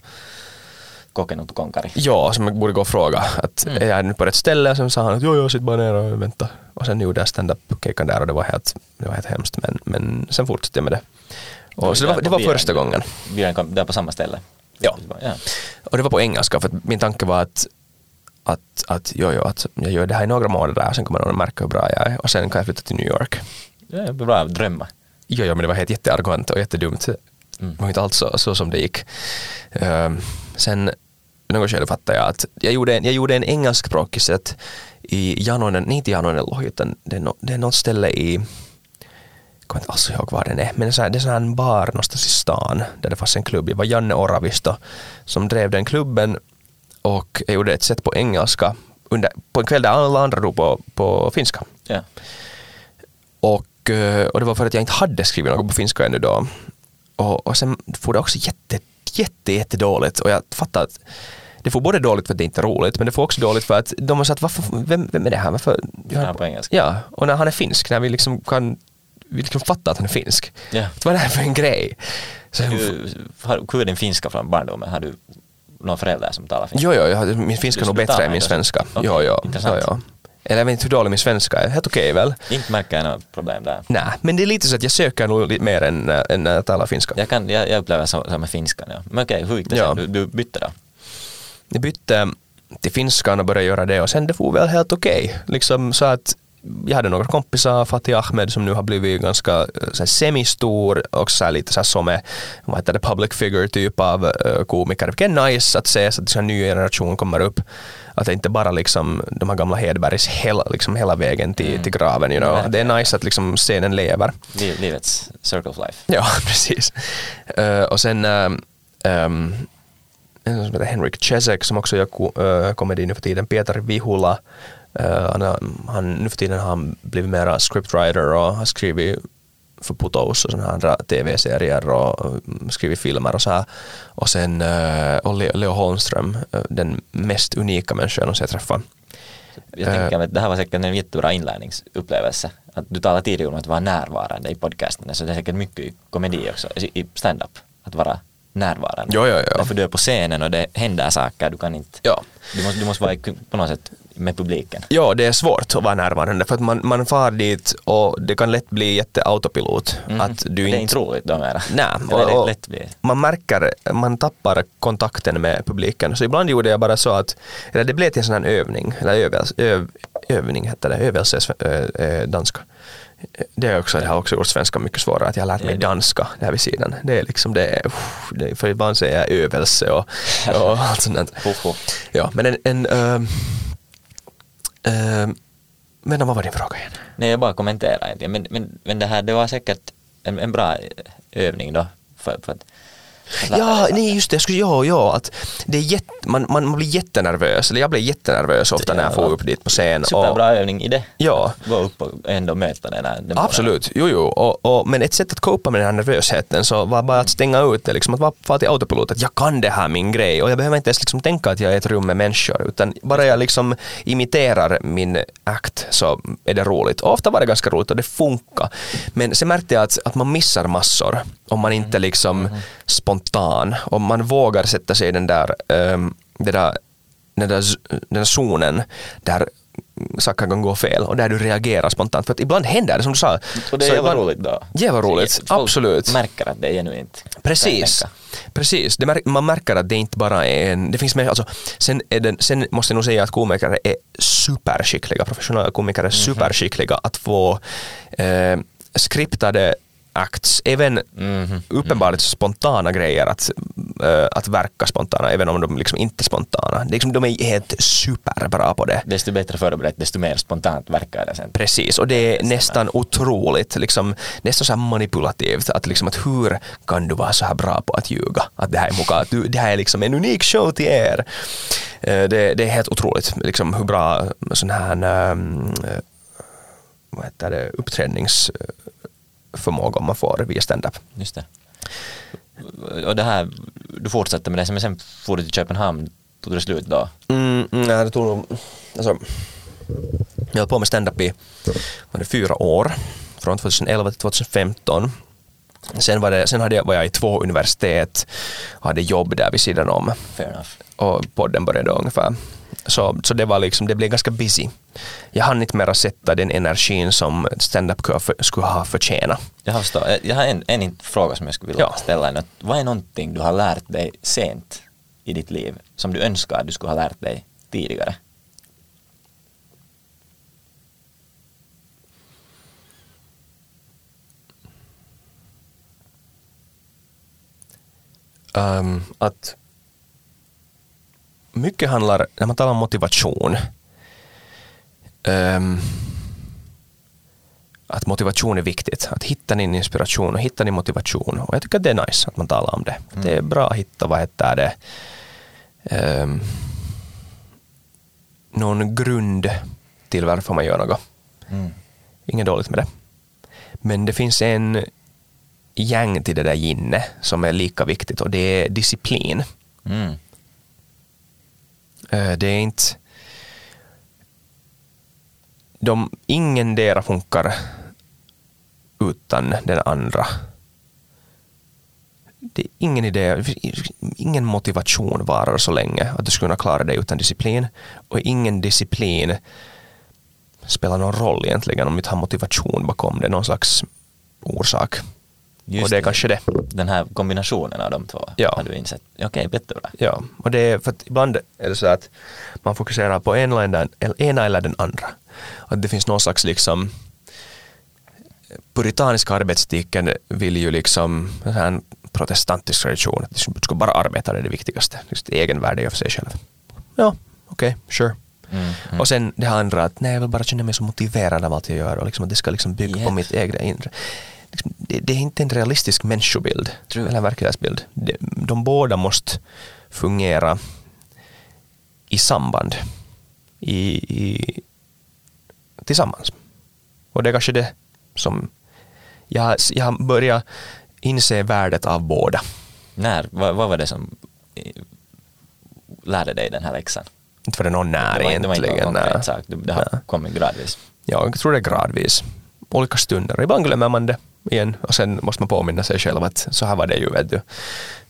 [SPEAKER 1] Kokenut konkari.
[SPEAKER 2] Ja, som jag borde gå och fråga. Att
[SPEAKER 1] Mm.
[SPEAKER 2] är jag nu på rätt ställe? Och sen sa han att jo, jo, sitt bara ner och vänta. Och sen gjorde jag stand-up-kekan där och det var helt, det var helt hemskt. Men, men sen fortsatte jag med det. Och, så det var, det var första gången.
[SPEAKER 1] Bilen kom där på samma ställe.
[SPEAKER 2] Ja.
[SPEAKER 1] ja.
[SPEAKER 2] Och det var på engelska för att min tanke var att att, att, jo, jo, att jag gör det här i några månader och sen kommer någon att märka hur bra jag är och sen kan jag flytta till New York.
[SPEAKER 1] Ja, det är bra drömma.
[SPEAKER 2] Jo, jo, men det var helt jättearrogant och jättedumt.
[SPEAKER 1] Mm.
[SPEAKER 2] Det var inte alls så, så som det gick. Um, sen något skede fattade jag att jag gjorde en, jag gjorde en engelskspråkig set i Janoinen, nej inte Janoinen Lohi, utan det är, no, det är något ställe i jag kommer inte alls ihåg var den är, men det är så här- det är så här en bar någonstans i stan där det fanns en klubb. Det var Janne Oravisto som drev den klubben och jag gjorde ett set på engelska under, på en kväll där alla andra drog på, på finska.
[SPEAKER 1] Ja.
[SPEAKER 2] Och, eh, och det var för att jag inte hade skrivit något på finska ännu då. Och, och sen får det också jätte, jätte, jätte dåligt. Och jag fattar att det får både dåligt för att det inte är roligt, men det får också dåligt för att de har sagt varför, vem, vem är det här? Varför?
[SPEAKER 1] Ja, på engelska.
[SPEAKER 2] Ja, och när han är finsk, när vi liksom kan vi liksom fattar att han är finsk.
[SPEAKER 1] Ja.
[SPEAKER 2] Vad är det här för en grej? Så,
[SPEAKER 1] Du, har, hur är din finska från barndomen? Har du någon förälder som talar finska?
[SPEAKER 2] jo, jo, jag, min finska är nog bättre än min svenska.
[SPEAKER 1] Okej,
[SPEAKER 2] jo, jo,
[SPEAKER 1] intressant.
[SPEAKER 2] jo, jo. Eller jag vet inte hur dålig min svenska är, helt okej väl?
[SPEAKER 1] Inte märker jag något problem där.
[SPEAKER 2] Nej, men det är lite så att jag söker nog lite mer än, äh, än att tala finska.
[SPEAKER 1] Jag, kan, jag, jag upplever så, så med finskan. Ja. Men okej, hur gick det
[SPEAKER 2] Ja.
[SPEAKER 1] sen? Du, du bytte då?
[SPEAKER 2] Jag bytte till finskan och började göra det och sen det får väl helt okej. Liksom så att jag hade några kompisar, Fatih Ahmed som nu har blivit ganska eh, så här, semistor och så här, lite så här som är, vad heter det, public figure typ av uh, komiker. Det är nice att se så att en ny generation kommer upp. Att det inte bara liksom de här gamla Hedbergs hela, liksom hela vägen till, till graven. You know.
[SPEAKER 1] Verkligen.
[SPEAKER 2] Det är nice att liksom scenen lever.
[SPEAKER 1] Liv, livets circle of life.
[SPEAKER 2] Ja, precis. Eh, och sen um, um, en som heter Henrik Czesek som också gör ko- uh, komedi nu för tiden. Peter Vihula. Uh, han, har- han, nu för tiden har han blivit mera scriptwriter och har skrivit för Putos och sådana andra tv-serier och uh, skrivit filmer och så här. Och sen och Leo, Leo Holmström, uh, den mest unika människan jag någonsin träffat.
[SPEAKER 1] Jag
[SPEAKER 2] Eh.
[SPEAKER 1] tänker att det här var säkert en jättebra inlärningsupplevelse. Att du talade tidigare om att vara närvarande i podcasten, så det är säkert mycket i komedi också, i stand-up, att vara närvarande.
[SPEAKER 2] Jo, jo, jo.
[SPEAKER 1] Därför du är på scenen och det händer saker, du kan inte,
[SPEAKER 2] Ja.
[SPEAKER 1] du måste, du måste vara på något sätt med publiken.
[SPEAKER 2] Ja, det är svårt att vara närvarande för att man, man far dit och det kan lätt bli jätteautopilot.
[SPEAKER 1] Mhm.
[SPEAKER 2] Att du
[SPEAKER 1] det är
[SPEAKER 2] inte...
[SPEAKER 1] inte roligt då mera.
[SPEAKER 2] Nej, man märker, man tappar kontakten med publiken. Så ibland gjorde jag bara så att, eller det blev till en sån här övning, eller övels, öv, övning hette det, övelse äh, äh, danska. Det, är också, det har också gjort svenska mycket svårare, att jag har lärt mig danska där vid sidan. Det är liksom det, för ibland säger jag övelse och, och allt sånt där. Ja, men en, en ähm, men vad var din fråga igen?
[SPEAKER 1] Nej, jag bara kommenterar egentligen. Men, men, men det här, det var säkert en, en bra eh, övning då. För, för att,
[SPEAKER 2] Ja, nej just det, jag skulle, ja, ja, att det är jätte, man, man, man blir jättenervös, eller jag blir jättenervös ofta när jag får upp dit på scen.
[SPEAKER 1] Superbra övning i det.
[SPEAKER 2] Ja.
[SPEAKER 1] Gå upp och ändå möta den här.
[SPEAKER 2] Absolut, jo, jo. Och, och, men ett sätt att copa med den här nervösheten så var bara att stänga ut det, liksom att vara fara till autopilot, att jag kan det här min grej och jag behöver inte ens liksom tänka att jag är ett rum med människor utan bara jag liksom imiterar min akt så är det roligt. Och ofta var det ganska roligt och det funkar. Men sen märkte jag att, att man missar massor om man inte liksom spontan, om man vågar sätta sig i den där, um, där den där, den där zonen där saker kan gå fel och där du reagerar spontant. För att ibland händer det som du sa.
[SPEAKER 1] Och det är jävla roligt då.
[SPEAKER 2] Jävla roligt, absolut.
[SPEAKER 1] märker att det är genuint.
[SPEAKER 2] Precis. Precis, det märk, man märker att det inte bara är en, det finns mer, alltså, sen, den, sen måste jag nog säga att komiker är superskickliga, professionella komiker är superskickliga att få eh, skriptade acts, även
[SPEAKER 1] Mhm.
[SPEAKER 2] uppenbarligen spontana grejer att, eh, att verka spontana, även om de liksom inte är spontana. Det är liksom, de är helt superbra på det.
[SPEAKER 1] Desto bättre förberett, desto mer spontant verkar det sen.
[SPEAKER 2] Precis, och det är nästan otroligt, liksom, nästan så manipulativt. Att, liksom, att hur kan du vara så här bra på att ljuga? Att det här är, muka, att du, det här är liksom en unik show till er. Eh, Det, det är helt otroligt liksom, hur bra sån här um, vad heter det, uppträdningsförmåga man får via stand-up.
[SPEAKER 1] Just det. Och det här, du fortsatte med det, men sen får du till Köpenhamn, tog det slut då?
[SPEAKER 2] Mm, mm, nej, det tog nog, alltså, jag höll på med stand-up i var det fyra år, från 2011 till 2015. Sen, var det, sen hade jag, var jag i två universitet och hade jobb där vid sidan om
[SPEAKER 1] Fair enough.
[SPEAKER 2] och podden började ungefär. Så, så det, var liksom, det blev ganska busy. Jag hann inte mera sätta den energin som stand-up skulle ha förtjänat.
[SPEAKER 1] Jag jag har en, en fråga som jag skulle vilja
[SPEAKER 2] Ja.
[SPEAKER 1] ställa. Vad är någonting du har lärt dig sent i ditt liv som du önskar att du skulle ha lärt dig tidigare?
[SPEAKER 2] Um, att mycket handlar, när man talar om motivation, um, att motivation är viktigt. Att hitta din inspiration och hitta din motivation. Och jag tycker att det är nice att man talar om det. Det är bra att hitta, vad heter det, um, någon grund till varför man gör något.
[SPEAKER 1] Mm.
[SPEAKER 2] Inget dåligt med det. Men det finns en yang till det där ginne som är lika viktigt och det är disciplin.
[SPEAKER 1] Mm.
[SPEAKER 2] Eh, det är inte... De, ingen dera funkar utan den andra. Det är ingen idé, ingen motivation varar så länge att du skulle kunna klara dig utan disciplin. Och ingen disciplin spelar någon roll egentligen om du inte har motivation bakom det, någon slags orsak.
[SPEAKER 1] Just
[SPEAKER 2] och det är kanske det.
[SPEAKER 1] Den här kombinationen av de två
[SPEAKER 2] Ja.
[SPEAKER 1] har du insett. Okej, jättebra.
[SPEAKER 2] Ja, och det är för att ibland är det så att man fokuserar på en eller ena eller den andra. Att det finns någon slags liksom puritaniska arbetsstiken vill ju liksom en protestantisk tradition att du ska bara arbeta det är det viktigaste. Just egenvärde gör för sig själv. Ja, okej, sure.
[SPEAKER 1] Mm. Mm.
[SPEAKER 2] Och sen det andra att nej, jag vill bara känna mig så motiverad av allt jag gör och liksom att det ska liksom bygga på
[SPEAKER 1] Yep.
[SPEAKER 2] mitt egna inre. Det, det är inte en realistisk människobild
[SPEAKER 1] True.
[SPEAKER 2] eller verklighetsbild. De, de båda måste fungera i samband, i, i, tillsammans. Och det är kanske det som jag, jag har börjat inse värdet av båda.
[SPEAKER 1] När, vad, vad var det som eh, lärde dig den här läxan?
[SPEAKER 2] Inte för det någon när
[SPEAKER 1] det var, det var inte
[SPEAKER 2] egentligen.
[SPEAKER 1] någon konkret sak, det, det har
[SPEAKER 2] Nej.
[SPEAKER 1] kommit gradvis.
[SPEAKER 2] Ja, jag tror det är gradvis. Olika stunder. Ibland glömmer man det igen och sen måste man påminna sig själv att så här var det ju, vet du.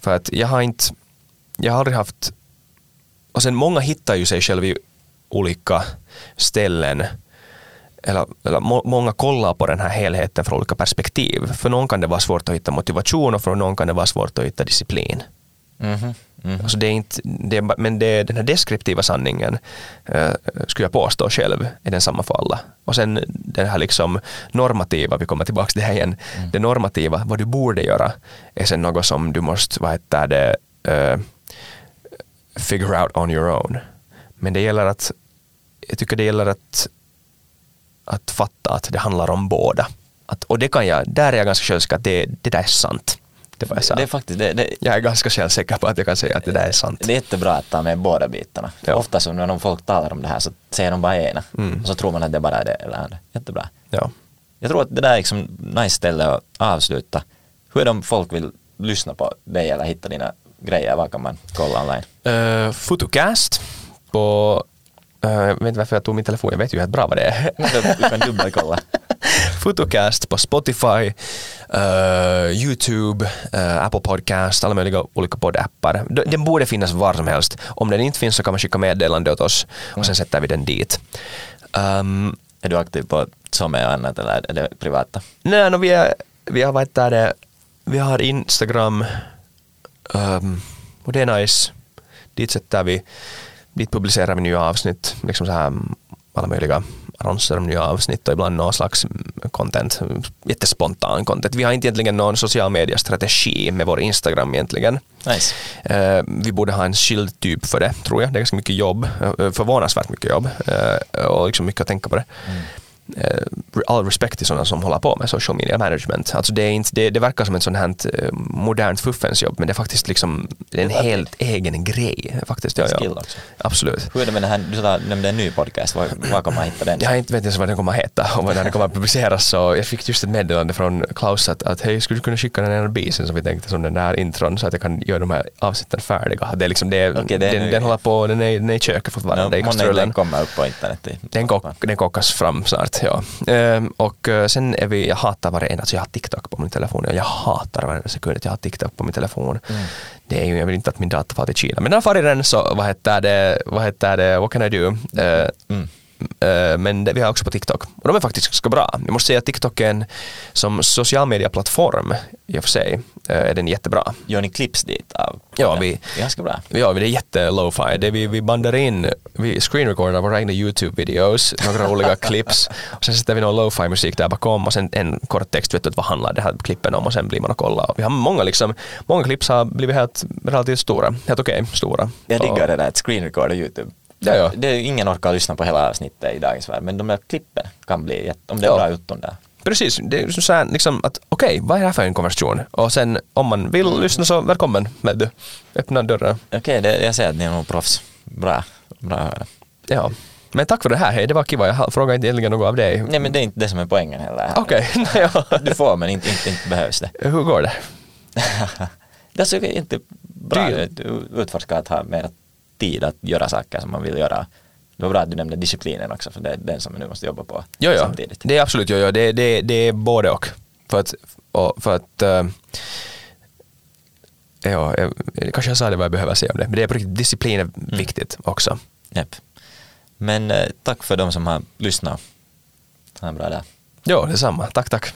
[SPEAKER 2] För att jag har inte, jag har aldrig haft, och sen många hittar ju sig själv i olika ställen eller, eller må, många kollar på den här helheten från olika perspektiv. För någon kan det vara svårt att hitta motivation och för någon kan det vara svårt att hitta disciplin.
[SPEAKER 1] Mhm, mhm.
[SPEAKER 2] Alltså det är inte, det är, men det, är den här deskriptiva sanningen eh, skulle jag påstå själv är densamma för alla. Och sen den här liksom normativa, vi kommer tillbaka till det här igen, det normativa, vad du borde göra är sen något som du måste, vad heter det, eh, figure out on your own. Men det gäller att, jag tycker det gäller att, att fatta att det handlar om båda. Att, och det kan jag, där är jag ganska självsäker att det, det där är sant. Det var jag sa.
[SPEAKER 1] Det är faktiskt, det, det,
[SPEAKER 2] Jag är ganska självsäker på att jag kan säga att det där är sant.
[SPEAKER 1] det är jättebra att ta med båda bitarna.
[SPEAKER 2] Ja.
[SPEAKER 1] Ofta så när de folk talar om det här så säger de bara ena.
[SPEAKER 2] Mm.
[SPEAKER 1] Och så tror man att det bara är det eller andra. Jättebra.
[SPEAKER 2] Ja.
[SPEAKER 1] Jag tror att det där är liksom nice ställe att avsluta. Hur är det om folk vill lyssna på dig eller hitta dina grejer? Vad kan man kolla online?
[SPEAKER 2] Uh, Fotocast på, jag vet inte varför jag tog min telefon, jag vet ju helt bra vad det är.
[SPEAKER 1] Du kan dubbelkolla.
[SPEAKER 2] Fotocast på Spotify, eh, YouTube, eh, Apple Podcast, alla möjliga olika poddappar. Den borde finnas var som helst. Om den inte finns så kan man skicka meddelande åt oss och sen sätter vi den dit. Um,
[SPEAKER 1] Är du aktiv på Some och annat eller är det privata?
[SPEAKER 2] nej, no, vi, är, vi har vad heter det, vi har Instagram um, och det är nice. Dit sätter vi, dit publicerar vi nya avsnitt, liksom så här alla möjliga annonser om nya avsnitt och ibland någon slags content, jättespontan content. Vi har inte egentligen någon social media-strategi med vår Instagram egentligen.
[SPEAKER 1] Nice.
[SPEAKER 2] Eh, vi borde ha en skild typ för det, tror jag. Det är ganska mycket jobb, eh, förvånansvärt mycket jobb eh, och liksom mycket att tänka på det. Eh, all respekt till sådana som håller på med social media management. Alltså det, är inte, det, det verkar som ett sånt här eh, modernt fuffensjobb men det är faktiskt liksom är en helt egen grej. Faktiskt, ja, ja.
[SPEAKER 1] också.
[SPEAKER 2] Absolut.
[SPEAKER 1] Hur är det med den här, du nämnde en ny podcast, var, var kommer man hitta den?
[SPEAKER 2] Jag inte vet ens vad den kommer att heta och när den kommer att publiceras så jag fick just ett meddelande från Klaus att, att hej, skulle du kunna skicka den här bisen som vi tänkte som den där intron så att jag kan göra de här avsnitten färdiga. Det är liksom det,
[SPEAKER 1] Okej, det är
[SPEAKER 2] den,
[SPEAKER 1] nu-
[SPEAKER 2] den håller på, den är, den är i köket fortfarande,
[SPEAKER 1] no, den kommer upp på internet.
[SPEAKER 2] Den, kock, den kockas fram snart, ja. Ehm, och eh, sen är vi, jag hatar varje alltså jag har TikTok på min telefon. Jag hatar varje sekund att jag har TikTok på min telefon. Det är ju, jag vill inte att min dator far till Kina. Men när jag far i den så, vad heter det, vad heter det, what can I do? Eh,
[SPEAKER 1] Mm.
[SPEAKER 2] Eh, Men vi har också på TikTok. Och de är faktiskt ganska bra. Jag måste säga att TikTok är en, som social media-plattform i och för sig, eh, är den jättebra.
[SPEAKER 1] Gör ni clips dit av
[SPEAKER 2] Ja, vi-
[SPEAKER 1] ganska bra.
[SPEAKER 2] Ja, det är jätte lo-fi. Det vi, vi bandar in, vi screenrecordar våra egna YouTube-videos, några roliga clips. Och sen sätter vi någon lo-fi musik där bakom och sen en kort text, vet du vad handlar det här klippen om och sen blir man och kollar. Vi har många liksom, många clips har blivit helt relativt stora, helt okej stora.
[SPEAKER 1] Jag diggar det där, ett screenrecord av YouTube.
[SPEAKER 2] Ja, ja.
[SPEAKER 1] Det är ingen orkar lyssna på hela avsnittet i dagens värld, men de där klippen kan bli, jätte- om det är
[SPEAKER 2] Ja.
[SPEAKER 1] bra gjort de där.
[SPEAKER 2] Precis, det är så här liksom att okej, vad är det här för en konversation? Och sen om man vill lyssna så välkommen med du. Öppna dörren.
[SPEAKER 1] Okej, det, jag ser att ni är nog proffs. Bra, bra att höra.
[SPEAKER 2] Ja. Men tack för det här, hej, det var kiva. Jag frågade inte egentligen något av dig.
[SPEAKER 1] Nej men det är inte det som är poängen heller.
[SPEAKER 2] Okej, ja.
[SPEAKER 1] Du får men inte, inte, inte behövs det.
[SPEAKER 2] Hur går det?
[SPEAKER 1] det är inte bra
[SPEAKER 2] Du-
[SPEAKER 1] att utforska att ha mer tid att göra saker som man vill göra. Det var bra att du nämnde disciplinen också för det är den som vi nu måste jobba på
[SPEAKER 2] Jo, jo.
[SPEAKER 1] samtidigt.
[SPEAKER 2] Det är absolut, jo, jo. Det, det, det är både och. För att, för att eh, ja, jag, kanske jag sa det vad jag behöver säga om det, men det är på riktigt, disciplin är viktigt också.
[SPEAKER 1] Japp. Men eh, tack för de som har lyssnat. Ha en bra dag.
[SPEAKER 2] Jo, detsamma. Tack, tack.